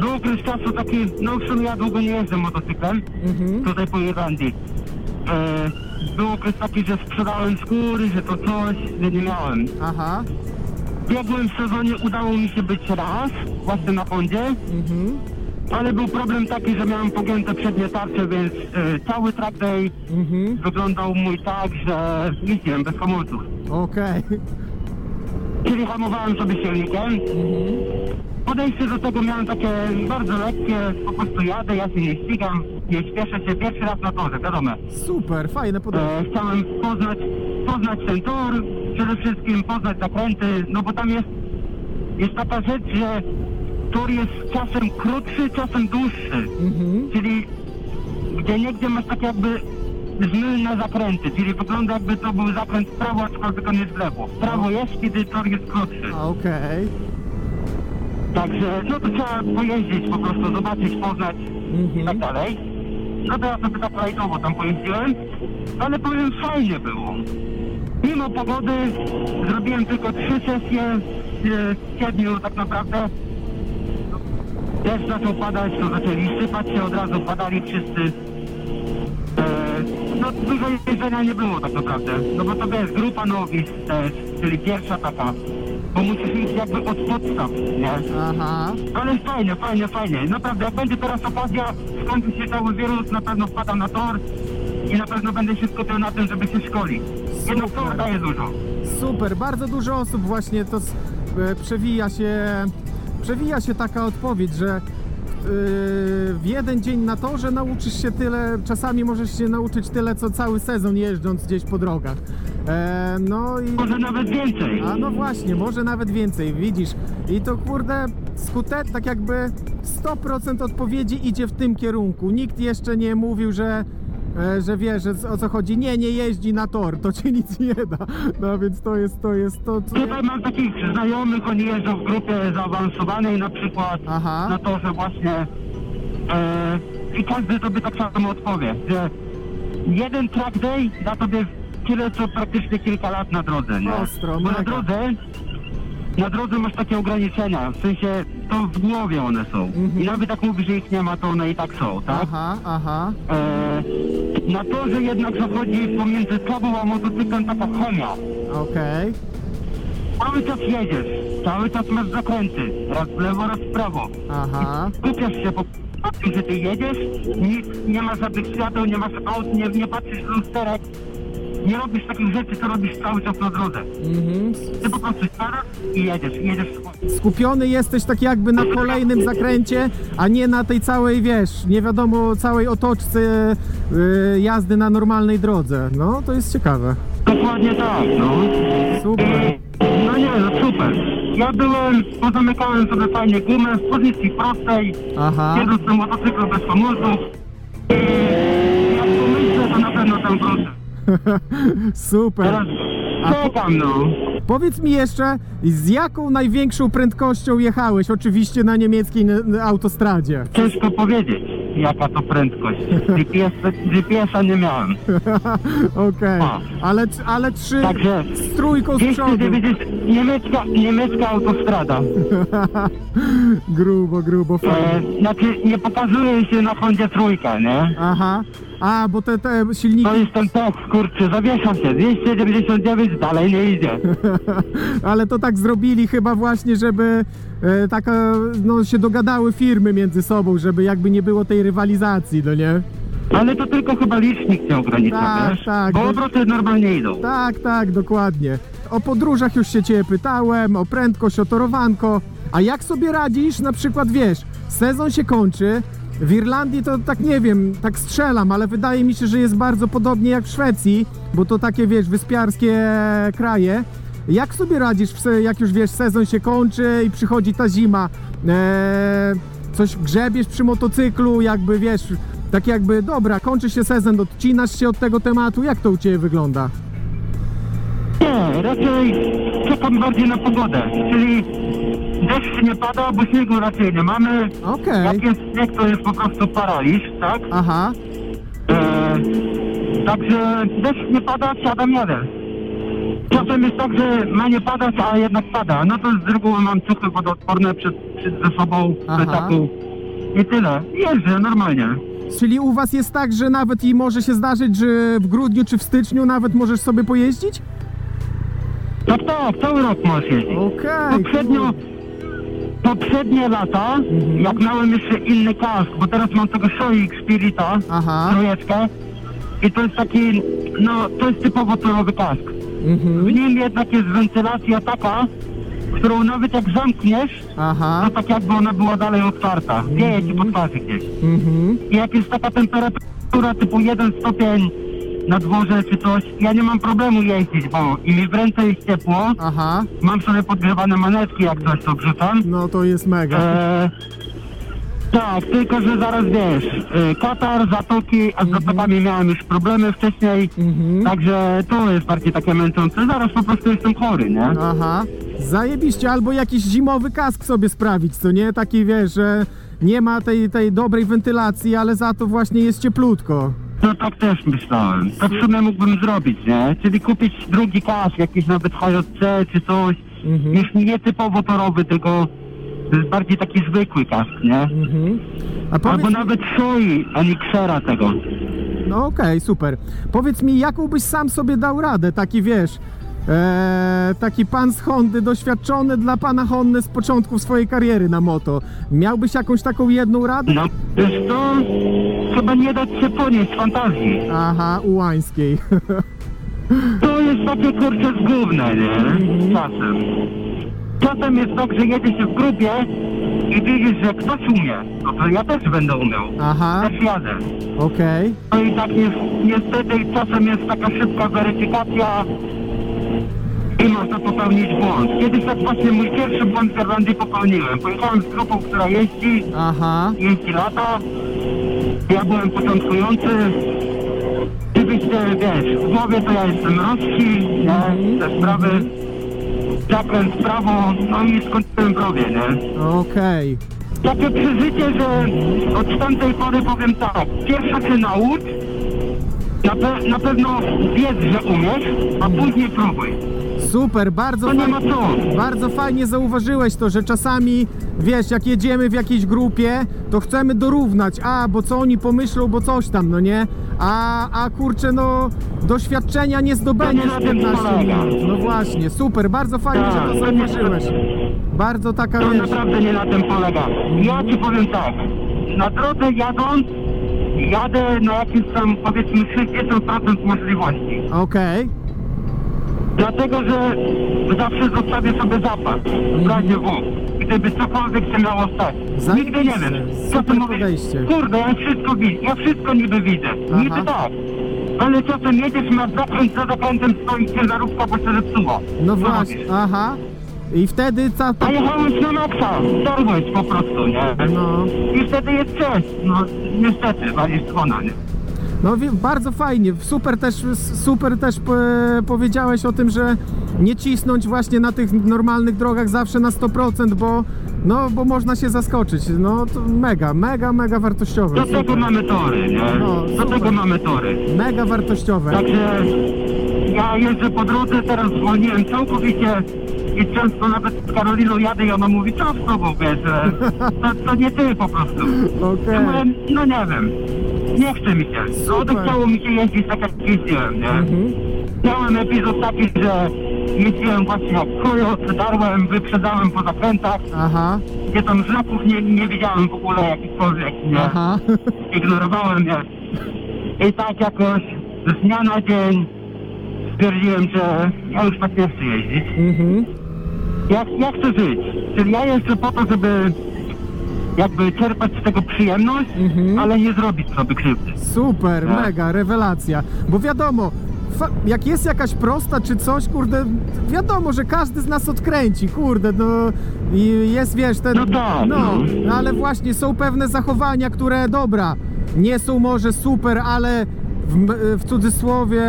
[SPEAKER 3] był okres czasu taki, no w sumie ja długo nie jeżdżę motocyklem,
[SPEAKER 2] Mhm.
[SPEAKER 3] tutaj po Irlandii. E, był okres taki, że sprzedałem skóry, że to coś, że nie miałem.
[SPEAKER 2] Aha.
[SPEAKER 3] W sezonie, udało mi się być raz, właśnie na Hondzie,
[SPEAKER 2] Mhm.
[SPEAKER 3] Ale był problem taki, że miałem pogięte przednie tarcze, więc e, cały track day
[SPEAKER 2] Mhm.
[SPEAKER 3] wyglądał mój tak, że jeździłem bez hamulców.
[SPEAKER 2] Okej.
[SPEAKER 3] Czyli hamowałem sobie silnikiem. Podejście do tego miałem takie bardzo lekkie, po prostu jadę, ja się nie ścigam, nie śpieszę się pierwszy raz na torze, wiadomo.
[SPEAKER 2] Super, fajne podejście.
[SPEAKER 3] E, chciałem poznać, poznać ten tor, przede wszystkim poznać zakręty, no bo tam jest, jest taka rzecz, że tor jest czasem krótszy, czasem dłuższy.
[SPEAKER 2] Mhm.
[SPEAKER 3] Czyli gdzie niegdzie masz takie jakby zmylne zakręty, czyli wygląda jakby to był zakręt w prawo, aczkolwiek on jest w lewo. W prawo jest, kiedy tor jest krótszy.
[SPEAKER 2] A, Okej.
[SPEAKER 3] Także no to trzeba pojeździć po prostu, zobaczyć, poznać i tak
[SPEAKER 2] Mhm.
[SPEAKER 3] dalej. No to ja sobie tak tam pojeździłem, ale powiem fajnie było. Mimo pogody zrobiłem tylko trzy sesje e, w siedmiu tak naprawdę. Deszcz zaczął padać, to zaczęli sypać się od razu, padali wszyscy. E, no dużo jedzenia nie było tak naprawdę, no bo to jest grupa nowic też, czyli pierwsza taka. Bo musisz iść jakby od podstaw, nie?
[SPEAKER 2] Aha.
[SPEAKER 3] Ale fajnie, fajnie, fajnie. Naprawdę, jak będzie teraz okazja, skończy się cały wirus, na pewno wpadam na tor i na pewno będę się skupiał na tym, żeby się szkolić. Jednak
[SPEAKER 2] Super.
[SPEAKER 3] tor daje dużo.
[SPEAKER 2] Super, bardzo dużo osób właśnie to s- e, przewija się, przewija się taka odpowiedź, że e, w jeden dzień na torze nauczysz się tyle, czasami możesz się nauczyć tyle, co cały sezon jeżdżąc gdzieś po drogach. E, no i...
[SPEAKER 3] Może nawet więcej.
[SPEAKER 2] A no właśnie, może nawet więcej, widzisz. I to kurde, skutek, tak jakby 100% odpowiedzi idzie w tym kierunku. Nikt jeszcze nie mówił, że, e, że wie, że o co chodzi. Nie, nie jeździ na tor, to ci nic nie da. No więc to jest, to jest to, co...
[SPEAKER 3] Tutaj mam takich znajomych, oni jeżdżą w grupie zaawansowanej na przykład,
[SPEAKER 2] Aha.
[SPEAKER 3] na torze właśnie. E, I każdy tobie tak samo odpowie, że jeden track day da tobie tyle, co praktycznie kilka lat na drodze, nie?
[SPEAKER 2] Ostro,
[SPEAKER 3] Bo na
[SPEAKER 2] mega.
[SPEAKER 3] drodze, na drodze masz takie ograniczenia, w sensie to w głowie one są.
[SPEAKER 2] Mhm.
[SPEAKER 3] I nawet jak mówisz, że ich nie ma, to one i tak są, tak?
[SPEAKER 2] Aha, aha.
[SPEAKER 3] E, na torze jednak zachodzi pomiędzy tobą a motocyklem taka chemia.
[SPEAKER 2] Okej.
[SPEAKER 3] Cały czas jedziesz, cały czas masz zakręty, raz w lewo, raz w prawo.
[SPEAKER 2] Aha.
[SPEAKER 3] Skupiasz się po po tym, że ty jedziesz, nic, nie ma żadnych świateł, nie masz aut, nie, nie patrzysz w lusterek, nie robisz takich rzeczy, co robisz cały czas na drodze.
[SPEAKER 2] Mhm.
[SPEAKER 3] Ty po prostu siadasz i jedziesz, i jedziesz
[SPEAKER 2] Skupiony jesteś tak jakby na kolejnym zakręcie, a nie na tej całej, wiesz, nie wiadomo, całej otoczce y, jazdy na normalnej drodze. No, to jest ciekawe.
[SPEAKER 3] Dokładnie tak, no.
[SPEAKER 2] Super.
[SPEAKER 3] No nie, no super. Ja byłem, pozamykałem sobie fajnie gumę w pozycji prostej,
[SPEAKER 2] Aha.
[SPEAKER 3] jedząc na motocyklu bez hamulców. I jak pomyślę, to na pewno tam wrócę.
[SPEAKER 2] Super. A po-
[SPEAKER 3] czekam, no.
[SPEAKER 2] Powiedz mi jeszcze, z jaką największą prędkością jechałeś? Oczywiście na niemieckiej n- autostradzie.
[SPEAKER 3] Ciężko powiedzieć, jaka to prędkość. GPS, GPS-a nie miałem.
[SPEAKER 2] Okej.
[SPEAKER 3] A.
[SPEAKER 2] Ale, ale trzy
[SPEAKER 3] Także
[SPEAKER 2] z trójką z przodu.
[SPEAKER 3] 290, niemiecka, niemiecka autostrada.
[SPEAKER 2] Grubo, grubo, fajnie.
[SPEAKER 3] E, znaczy, nie pokazuje się na Hondzie trójka, nie?
[SPEAKER 2] Aha. A, bo te, te silniki...
[SPEAKER 3] To jest ten tekst, kurczę, zawiesza się. 299 dalej nie idzie.
[SPEAKER 2] Ale to tak zrobili chyba właśnie, żeby e, taka, no się dogadały firmy między sobą, żeby jakby nie było tej rywalizacji, no nie?
[SPEAKER 3] Ale to tylko chyba licznik nie ogranicza,
[SPEAKER 2] Tak,
[SPEAKER 3] wiesz?
[SPEAKER 2] tak,
[SPEAKER 3] Bo
[SPEAKER 2] bo-
[SPEAKER 3] obroty normalnie idą.
[SPEAKER 2] Tak, tak, dokładnie. O podróżach już się ciebie pytałem, o prędkość, o torowanko. A jak sobie radzisz, na przykład wiesz, sezon się kończy, w Irlandii to tak nie wiem, tak strzelam, ale wydaje mi się, że jest bardzo podobnie jak w Szwecji, bo to takie wiesz, wyspiarskie kraje. Jak sobie radzisz, jak już wiesz, sezon się kończy i przychodzi ta zima? Eee, coś grzebiesz przy motocyklu, jakby wiesz, tak jakby dobra, kończy się sezon, odcinasz się od tego tematu, jak to u Ciebie wygląda?
[SPEAKER 3] Nie, raczej czekam bardziej na pogodę, czyli deszcz nie pada, bo śniegu raczej nie mamy.
[SPEAKER 2] Okej,
[SPEAKER 3] Jak jest śnieg, to jest po prostu paraliż, tak?
[SPEAKER 2] aha,
[SPEAKER 3] E, także deszcz nie pada, siadam, jadę. Czasem jest tak, że ma nie padać, a jednak pada. No to z reguły mam cuchy wodoodporne przed, przed ze sobą
[SPEAKER 2] Aha.
[SPEAKER 3] plecaku. I tyle. Jeżdżę normalnie.
[SPEAKER 2] czyli u Was jest tak, że nawet i może się zdarzyć, że w grudniu czy w styczniu nawet możesz sobie pojeździć?
[SPEAKER 3] Tak, tak, cały rok możesz jeździć.
[SPEAKER 2] Okej,
[SPEAKER 3] Poprzednio, poprzednie lata,
[SPEAKER 2] Mhm.
[SPEAKER 3] jak miałem jeszcze inny kask, bo teraz mam tego Shoei Spirita,
[SPEAKER 2] aha,
[SPEAKER 3] trójeczkę, i to jest taki, no, to jest typowo torowy kask. W
[SPEAKER 2] mhm,
[SPEAKER 3] nim jednak jest wentylacja taka, którą nawet jak zamkniesz,
[SPEAKER 2] aha,
[SPEAKER 3] to tak jakby ona była dalej otwarta. Wieje ci po twarzy gdzieś.
[SPEAKER 2] mhm,
[SPEAKER 3] I jak jest taka temperatura typu 1 stopień na dworze czy coś, ja nie mam problemu jeździć, bo i mi w ręce jest ciepło,
[SPEAKER 2] aha,
[SPEAKER 3] mam sobie podgrzewane manetki, jak coś to wrzucam.
[SPEAKER 2] no to jest mega.
[SPEAKER 3] Eee, tak, tylko że zaraz wiesz, e, Katar, Zatoki, a z Zatokami miałem już problemy wcześniej,
[SPEAKER 2] Mhm.
[SPEAKER 3] także to jest bardziej takie męczące. Zaraz po prostu jestem chory, nie?
[SPEAKER 2] Aha, zajebiście, albo jakiś zimowy kask sobie sprawić, co nie? Taki wiesz, że nie ma tej, tej dobrej wentylacji, ale za to właśnie jest cieplutko.
[SPEAKER 3] No tak też myślałem. To w sumie mógłbym zrobić, nie? Czyli kupić drugi kask, jakiś nawet HJC czy coś.
[SPEAKER 2] Mhm.
[SPEAKER 3] Już nie typowo torowy, tylko bardziej taki zwykły kask, nie?
[SPEAKER 2] Mhm. A powiedz
[SPEAKER 3] Albo
[SPEAKER 2] mi,
[SPEAKER 3] nawet Shoi, a nie Xera tego.
[SPEAKER 2] no okej, super. Powiedz mi, jaką byś sam sobie dał radę, taki wiesz, e, taki pan z Hondy, doświadczony dla pana Hondy z początku swojej kariery na moto. Miałbyś jakąś taką jedną radę?
[SPEAKER 3] No, wiesz to chyba nie dać się ponieść fantazji.
[SPEAKER 2] Aha, ułańskiej.
[SPEAKER 3] To jest takie kurcze zgubne, nie? Czasem. Czasem jest tak, że jedzie się w grupie i widzisz, że ktoś umie. No to ja też będę umiał.
[SPEAKER 2] Aha,
[SPEAKER 3] Też jadę.
[SPEAKER 2] okej.
[SPEAKER 3] No i tak jest, niestety czasem jest taka szybka weryfikacja i można popełnić błąd. Kiedyś tak właśnie mój pierwszy błąd w Irlandii popełniłem. Pojechałem z grupą, która jeździ,
[SPEAKER 2] Aha,
[SPEAKER 3] jeździ lata. Ja byłem początkujący. Oczywiście, wiesz, w głowie to ja jestem Rosji, nie? Te sprawy. Zakręt w prawo, no i skończyłem w rowie, nie?
[SPEAKER 2] okej.
[SPEAKER 3] Takie przeżycie, że od tamtej pory powiem tak. Pierwsza się naucz, na, pe- na pewno wiedz, że umiesz, a później próbuj.
[SPEAKER 2] Super, bardzo bardzo fajnie zauważyłeś to, że czasami, wiesz, jak jedziemy w jakiejś grupie, to chcemy dorównać, a, bo co oni pomyślą, bo coś tam, no nie? A, a kurczę, no, doświadczenia nie zdobędziesz w
[SPEAKER 3] nie na tym
[SPEAKER 2] 15
[SPEAKER 3] polega.
[SPEAKER 2] minut. No właśnie, super, bardzo fajnie,
[SPEAKER 3] Tak,
[SPEAKER 2] że to
[SPEAKER 3] nie-
[SPEAKER 2] zauważyłeś. Bardzo taka,
[SPEAKER 3] To
[SPEAKER 2] wiesz,
[SPEAKER 3] naprawdę nie na tym polega. Ja ci powiem tak. Na drodze jadąc, jadę na jakimś tam powiedzmy 60% możliwości.
[SPEAKER 2] okej,
[SPEAKER 3] Dlatego, że zawsze zostawię sobie zapas w razie W. Gdyby cokolwiek się miało stać. Nigdy nie wiem. Co
[SPEAKER 2] Super
[SPEAKER 3] ty mówisz?
[SPEAKER 2] podejście.
[SPEAKER 3] Kurde, ja wszystko widzę. Ja wszystko niby widzę.
[SPEAKER 2] Aha.
[SPEAKER 3] Niby tak. Ale czasem jedziesz, masz zakręt, za zakrętem stoi ciężarówka, bo się zepsuła.
[SPEAKER 2] no
[SPEAKER 3] Co
[SPEAKER 2] właśnie,
[SPEAKER 3] robisz?
[SPEAKER 2] aha. I wtedy ca,
[SPEAKER 3] A jechałeś na maksa, dorwałeś po prostu, nie?
[SPEAKER 2] no,
[SPEAKER 3] I wtedy jest cześć. No niestety, walisz dzwona, nie?
[SPEAKER 2] No bardzo fajnie, super też, super też e, powiedziałeś o tym, że nie cisnąć właśnie na tych normalnych drogach zawsze na 100%, bo, no, bo można się zaskoczyć. No to mega, mega, mega wartościowe.
[SPEAKER 3] Do tego
[SPEAKER 2] Super.
[SPEAKER 3] mamy tory, nie?
[SPEAKER 2] No,
[SPEAKER 3] Do
[SPEAKER 2] super.
[SPEAKER 3] tego mamy tory.
[SPEAKER 2] Mega wartościowe.
[SPEAKER 3] Także ja jeżdżę po drodze, teraz zwolniłem całkowicie i często nawet z Karoliną jadę i ona mówi, co z tobą, wiesz, to, to nie ty po prostu.
[SPEAKER 2] Okej.
[SPEAKER 3] Ja mówię, no nie wiem, nie chce mi się. Odechciało mi się jeździć tak jak jeździłem, nie?
[SPEAKER 2] Mhm.
[SPEAKER 3] Miałem epizod taki, że jeździłem właśnie jak kojot, darłem, wyprzedzałem po zakrętach,
[SPEAKER 2] Aha,
[SPEAKER 3] gdzie tam znaków nie, nie widziałem w ogóle jakichkolwiek, nie?
[SPEAKER 2] aha.
[SPEAKER 3] Ignorowałem je. I tak jakoś z dnia na dzień stwierdziłem, że ja już tak nie chcę jeździć.
[SPEAKER 2] Mhm.
[SPEAKER 3] Ja, ja chcę żyć. Czyli ja jeżdżę po to, żeby jakby czerpać z tego przyjemność,
[SPEAKER 2] Mhm.
[SPEAKER 3] ale nie zrobić sobie krzywdy.
[SPEAKER 2] Super,
[SPEAKER 3] Tak.
[SPEAKER 2] mega, rewelacja. Bo wiadomo, fa- jak jest jakaś prosta czy coś, kurde, wiadomo, że każdy z nas odkręci, kurde, no i jest, wiesz, ten...
[SPEAKER 3] No tak,
[SPEAKER 2] No,
[SPEAKER 3] no.
[SPEAKER 2] ale właśnie są pewne zachowania, które, dobra, nie są może super, ale w, m- w cudzysłowie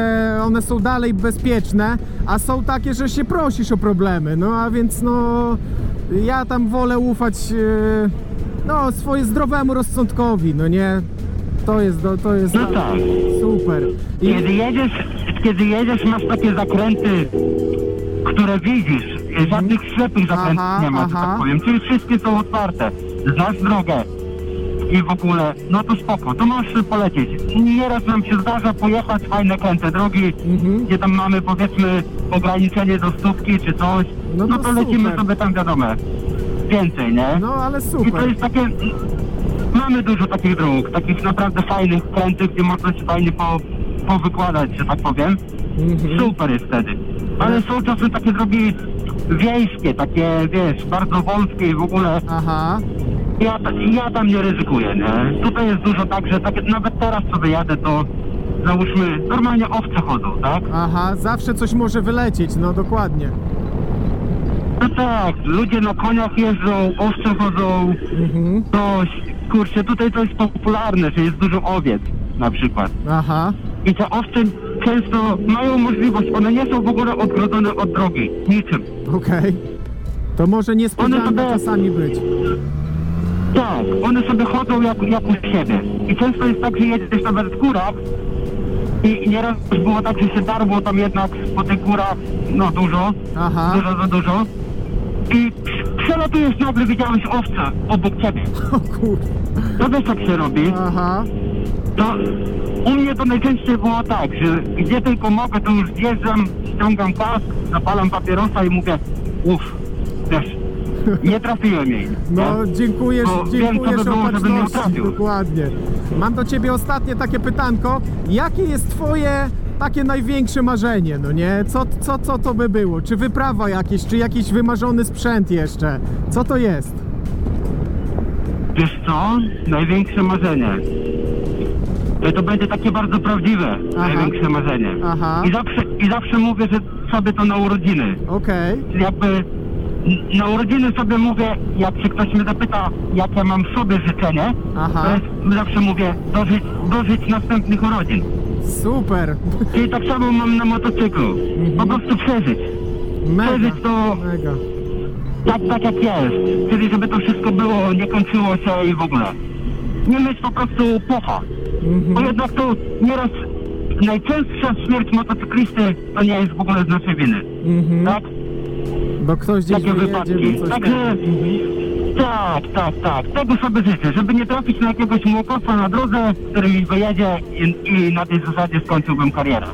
[SPEAKER 2] one są dalej bezpieczne, a są takie, że się prosisz o problemy, no a więc no ja tam wolę ufać e, no swoje zdrowemu rozsądkowi, no nie? To jest, do- to jest
[SPEAKER 3] No tak.
[SPEAKER 2] super. I,
[SPEAKER 3] Kiedy jedziesz, kiedy jedziesz, masz takie zakręty, które widzisz. Żadnych ślepych zakrętów
[SPEAKER 2] Aha,
[SPEAKER 3] nie ma, że
[SPEAKER 2] aha.
[SPEAKER 3] tak powiem. Czyli wszystkie są otwarte. Znasz drogę. I w ogóle, no to spoko, to możesz polecieć. Nieraz nam się zdarza pojechać fajne kręte drogi,
[SPEAKER 2] Mhm.
[SPEAKER 3] gdzie tam mamy powiedzmy ograniczenie do stówki czy coś.
[SPEAKER 2] No
[SPEAKER 3] No,
[SPEAKER 2] to
[SPEAKER 3] to, lecimy
[SPEAKER 2] super.
[SPEAKER 3] sobie tam wiadomo. Więcej, nie?
[SPEAKER 2] no ale
[SPEAKER 3] I to
[SPEAKER 2] super.
[SPEAKER 3] jest takie. Mamy dużo takich dróg, takich naprawdę fajnych krętych, gdzie można się fajnie po, powykładać, że tak powiem.
[SPEAKER 2] Mhm.
[SPEAKER 3] Super jest wtedy. Ale są czasem takie drogi wiejskie, takie wiesz, bardzo wąskie i w ogóle
[SPEAKER 2] Aha,
[SPEAKER 3] ja, ja tam nie ryzykuję, nie? Tutaj jest dużo tak, że takie, nawet teraz sobie jadę, to załóżmy, normalnie owce chodzą, tak?
[SPEAKER 2] aha, zawsze coś może wylecieć, no dokładnie.
[SPEAKER 3] No tak, ludzie na koniach jeżdżą, owce chodzą,
[SPEAKER 2] Mhm.
[SPEAKER 3] coś, kurczę, tutaj to jest popularne, że jest dużo owiec na przykład.
[SPEAKER 2] Aha,
[SPEAKER 3] I te owce często mają możliwość, one nie są w ogóle odgrodzone od drogi, niczym.
[SPEAKER 2] okej. To może niespodzianka
[SPEAKER 3] One sobie-
[SPEAKER 2] czasami być.
[SPEAKER 3] Tak, one sobie chodzą jak, jak u siebie. I często jest tak, że jedziesz nawet w górach i, i nieraz było tak, że się darło tam jednak po tych górach, no dużo,
[SPEAKER 2] Aha,
[SPEAKER 3] dużo za dużo. I prz- przelatujesz nagle, widziałeś owca obok ciebie.
[SPEAKER 2] o kurde.
[SPEAKER 3] To wiesz jak się robi?
[SPEAKER 2] Aha,
[SPEAKER 3] To u mnie to najczęściej było tak, że gdzie tylko mogę, to już zjeżdżam, ściągam pas, zapalam papierosa i mówię, uff, wiesz, nie trafiłem jej.
[SPEAKER 2] no
[SPEAKER 3] nie?
[SPEAKER 2] dziękujesz,
[SPEAKER 3] Bo wiem, co
[SPEAKER 2] dziękujesz
[SPEAKER 3] by było, żebym nie trafił.
[SPEAKER 2] dokładnie. Mam do ciebie ostatnie takie pytanko. Jakie jest twoje takie największe marzenie, no nie? Co, co, co to by było? Czy wyprawa jakieś, czy jakiś wymarzony sprzęt jeszcze? Co to jest?
[SPEAKER 3] Wiesz co? Największe marzenie. To, to będzie takie bardzo prawdziwe,
[SPEAKER 2] Aha.
[SPEAKER 3] największe marzenie.
[SPEAKER 2] Aha.
[SPEAKER 3] I zawsze, I zawsze mówię, że sobie to na urodziny.
[SPEAKER 2] Okej,
[SPEAKER 3] Czyli jakby na urodziny sobie mówię, jak się ktoś mnie zapyta, jakie mam sobie życzenie,
[SPEAKER 2] Aha.
[SPEAKER 3] to jest, zawsze mówię, dożyć, dożyć następnych urodzin.
[SPEAKER 2] Super.
[SPEAKER 3] Czyli tak samo mam na motocyklu. Po prostu przeżyć.
[SPEAKER 2] Mega,
[SPEAKER 3] Przeżyć to
[SPEAKER 2] mega.
[SPEAKER 3] tak, tak jak jest. Czyli żeby to wszystko było, nie kończyło się i w ogóle. Nie mieć po prostu pocha.
[SPEAKER 2] Mhm.
[SPEAKER 3] Bo jednak to nieraz najczęstsza śmierć motocyklisty to nie jest w ogóle z naszej winy.
[SPEAKER 2] Mhm.
[SPEAKER 3] Tak?
[SPEAKER 2] Bo ktoś gdzieś
[SPEAKER 3] Takie
[SPEAKER 2] wyjedzie,
[SPEAKER 3] wypadki.
[SPEAKER 2] bo coś
[SPEAKER 3] Także.
[SPEAKER 2] Mhm.
[SPEAKER 3] Tak, tak, tak. Tego sobie życzę, żeby nie trafić na jakiegoś młokowca na drodze, który mi wyjedzie i, i na tej zasadzie skończyłbym karierę.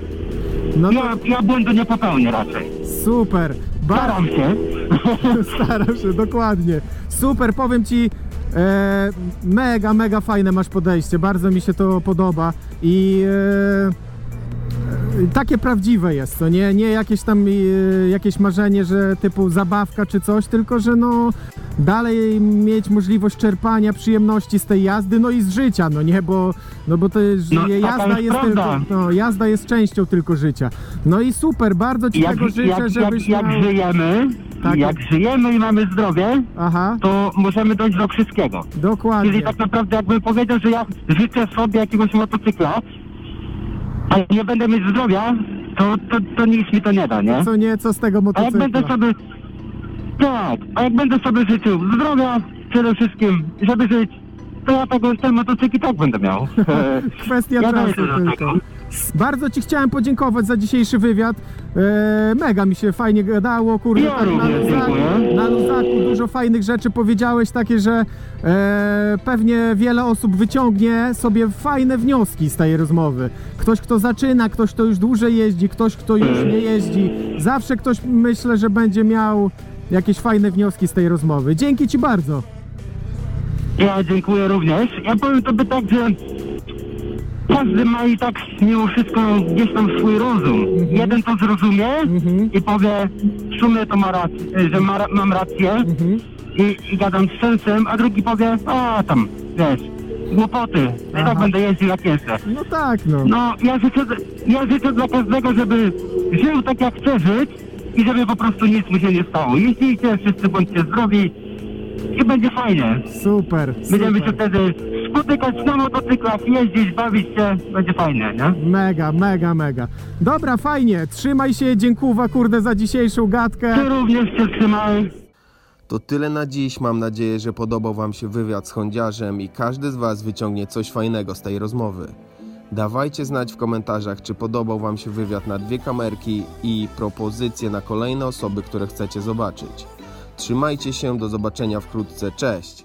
[SPEAKER 2] No to
[SPEAKER 3] Ja, ja błędu nie popełnię raczej.
[SPEAKER 2] super. Bardzo
[SPEAKER 3] Staram się.
[SPEAKER 2] Staram się, dokładnie. Super, powiem ci, e, mega, mega fajne masz podejście, bardzo mi się to podoba i e, takie prawdziwe jest, to nie, nie jakieś tam e, jakieś marzenie, że typu zabawka czy coś, tylko że no dalej mieć możliwość czerpania przyjemności z tej jazdy, no i z życia, no nie, bo, no bo to jest,
[SPEAKER 3] No, taka
[SPEAKER 2] jazda
[SPEAKER 3] jest
[SPEAKER 2] jest
[SPEAKER 3] prawda.
[SPEAKER 2] tylko, no, jazda jest częścią tylko życia. No i super, bardzo ci
[SPEAKER 3] Jak,
[SPEAKER 2] tego życzę,
[SPEAKER 3] jak, jak,
[SPEAKER 2] żebyś
[SPEAKER 3] jak
[SPEAKER 2] miał...
[SPEAKER 3] żyjemy,
[SPEAKER 2] Tak.
[SPEAKER 3] jak żyjemy i mamy zdrowie,
[SPEAKER 2] Aha,
[SPEAKER 3] to możemy dojść do wszystkiego.
[SPEAKER 2] dokładnie.
[SPEAKER 3] Czyli tak naprawdę jakbym powiedział, że ja życzę sobie jakiegoś motocykla, a nie będę mieć zdrowia, to, to, to nic mi to nie da, nie?
[SPEAKER 2] Co nie, co z tego
[SPEAKER 3] A jak
[SPEAKER 2] motocykla?
[SPEAKER 3] będę sobie... Tak, a jak będę sobie życzył zdrowia przede wszystkim, żeby żyć, to ja tego, ten motocykl i tak będę miał.
[SPEAKER 2] Kwestia
[SPEAKER 3] ja daję
[SPEAKER 2] czasu
[SPEAKER 3] się
[SPEAKER 2] tylko.
[SPEAKER 3] tego.
[SPEAKER 2] Bardzo Ci chciałem podziękować za dzisiejszy wywiad. E, mega mi się fajnie gadało, kurde.
[SPEAKER 3] Ja
[SPEAKER 2] tak na,
[SPEAKER 3] również
[SPEAKER 2] luzaku,
[SPEAKER 3] dziękuję.
[SPEAKER 2] na luzaku dużo fajnych rzeczy powiedziałeś, takie, że e, pewnie wiele osób wyciągnie sobie fajne wnioski z tej rozmowy. Ktoś, kto zaczyna, ktoś, kto już dłużej jeździ, ktoś, kto już
[SPEAKER 3] Mhm.
[SPEAKER 2] nie jeździ. Zawsze ktoś, myślę, że będzie miał jakieś fajne wnioski z tej rozmowy. Dzięki Ci bardzo.
[SPEAKER 3] Ja dziękuję również. Ja powiem tobie tak, że każdy ma i tak mimo wszystko gdzieś tam swój rozum. Jeden to zrozumie i powie, w sumie to ma rację, że ma, mam rację i, i gadam z sensem, a drugi powie, a tam, wiesz, głupoty, i
[SPEAKER 2] Aha.
[SPEAKER 3] tak będę jeździł jak jeżdżę.
[SPEAKER 2] No tak, no.
[SPEAKER 3] No, ja życzę, ja życzę dla każdego, żeby żył tak jak chce żyć i żeby po prostu nic mu się nie stało. Jeździcie, wszyscy bądźcie zdrowi i będzie fajnie.
[SPEAKER 2] Super,
[SPEAKER 3] Będziemy się
[SPEAKER 2] super.
[SPEAKER 3] wtedy spotykać na motocyklach, jeździć, bawić się, będzie fajnie, nie?
[SPEAKER 2] Mega, mega, mega. Dobra, fajnie. Trzymaj się, dziękuwa kurde za dzisiejszą gadkę.
[SPEAKER 3] Ty również się trzymaj.
[SPEAKER 1] To tyle na dziś. Mam nadzieję, że podobał Wam się wywiad z Hondziarzem i każdy z Was wyciągnie coś fajnego z tej rozmowy. Dawajcie znać w komentarzach, czy podobał Wam się wywiad na dwie kamerki i propozycje na kolejne osoby, które chcecie zobaczyć. Trzymajcie się, do zobaczenia wkrótce. Cześć!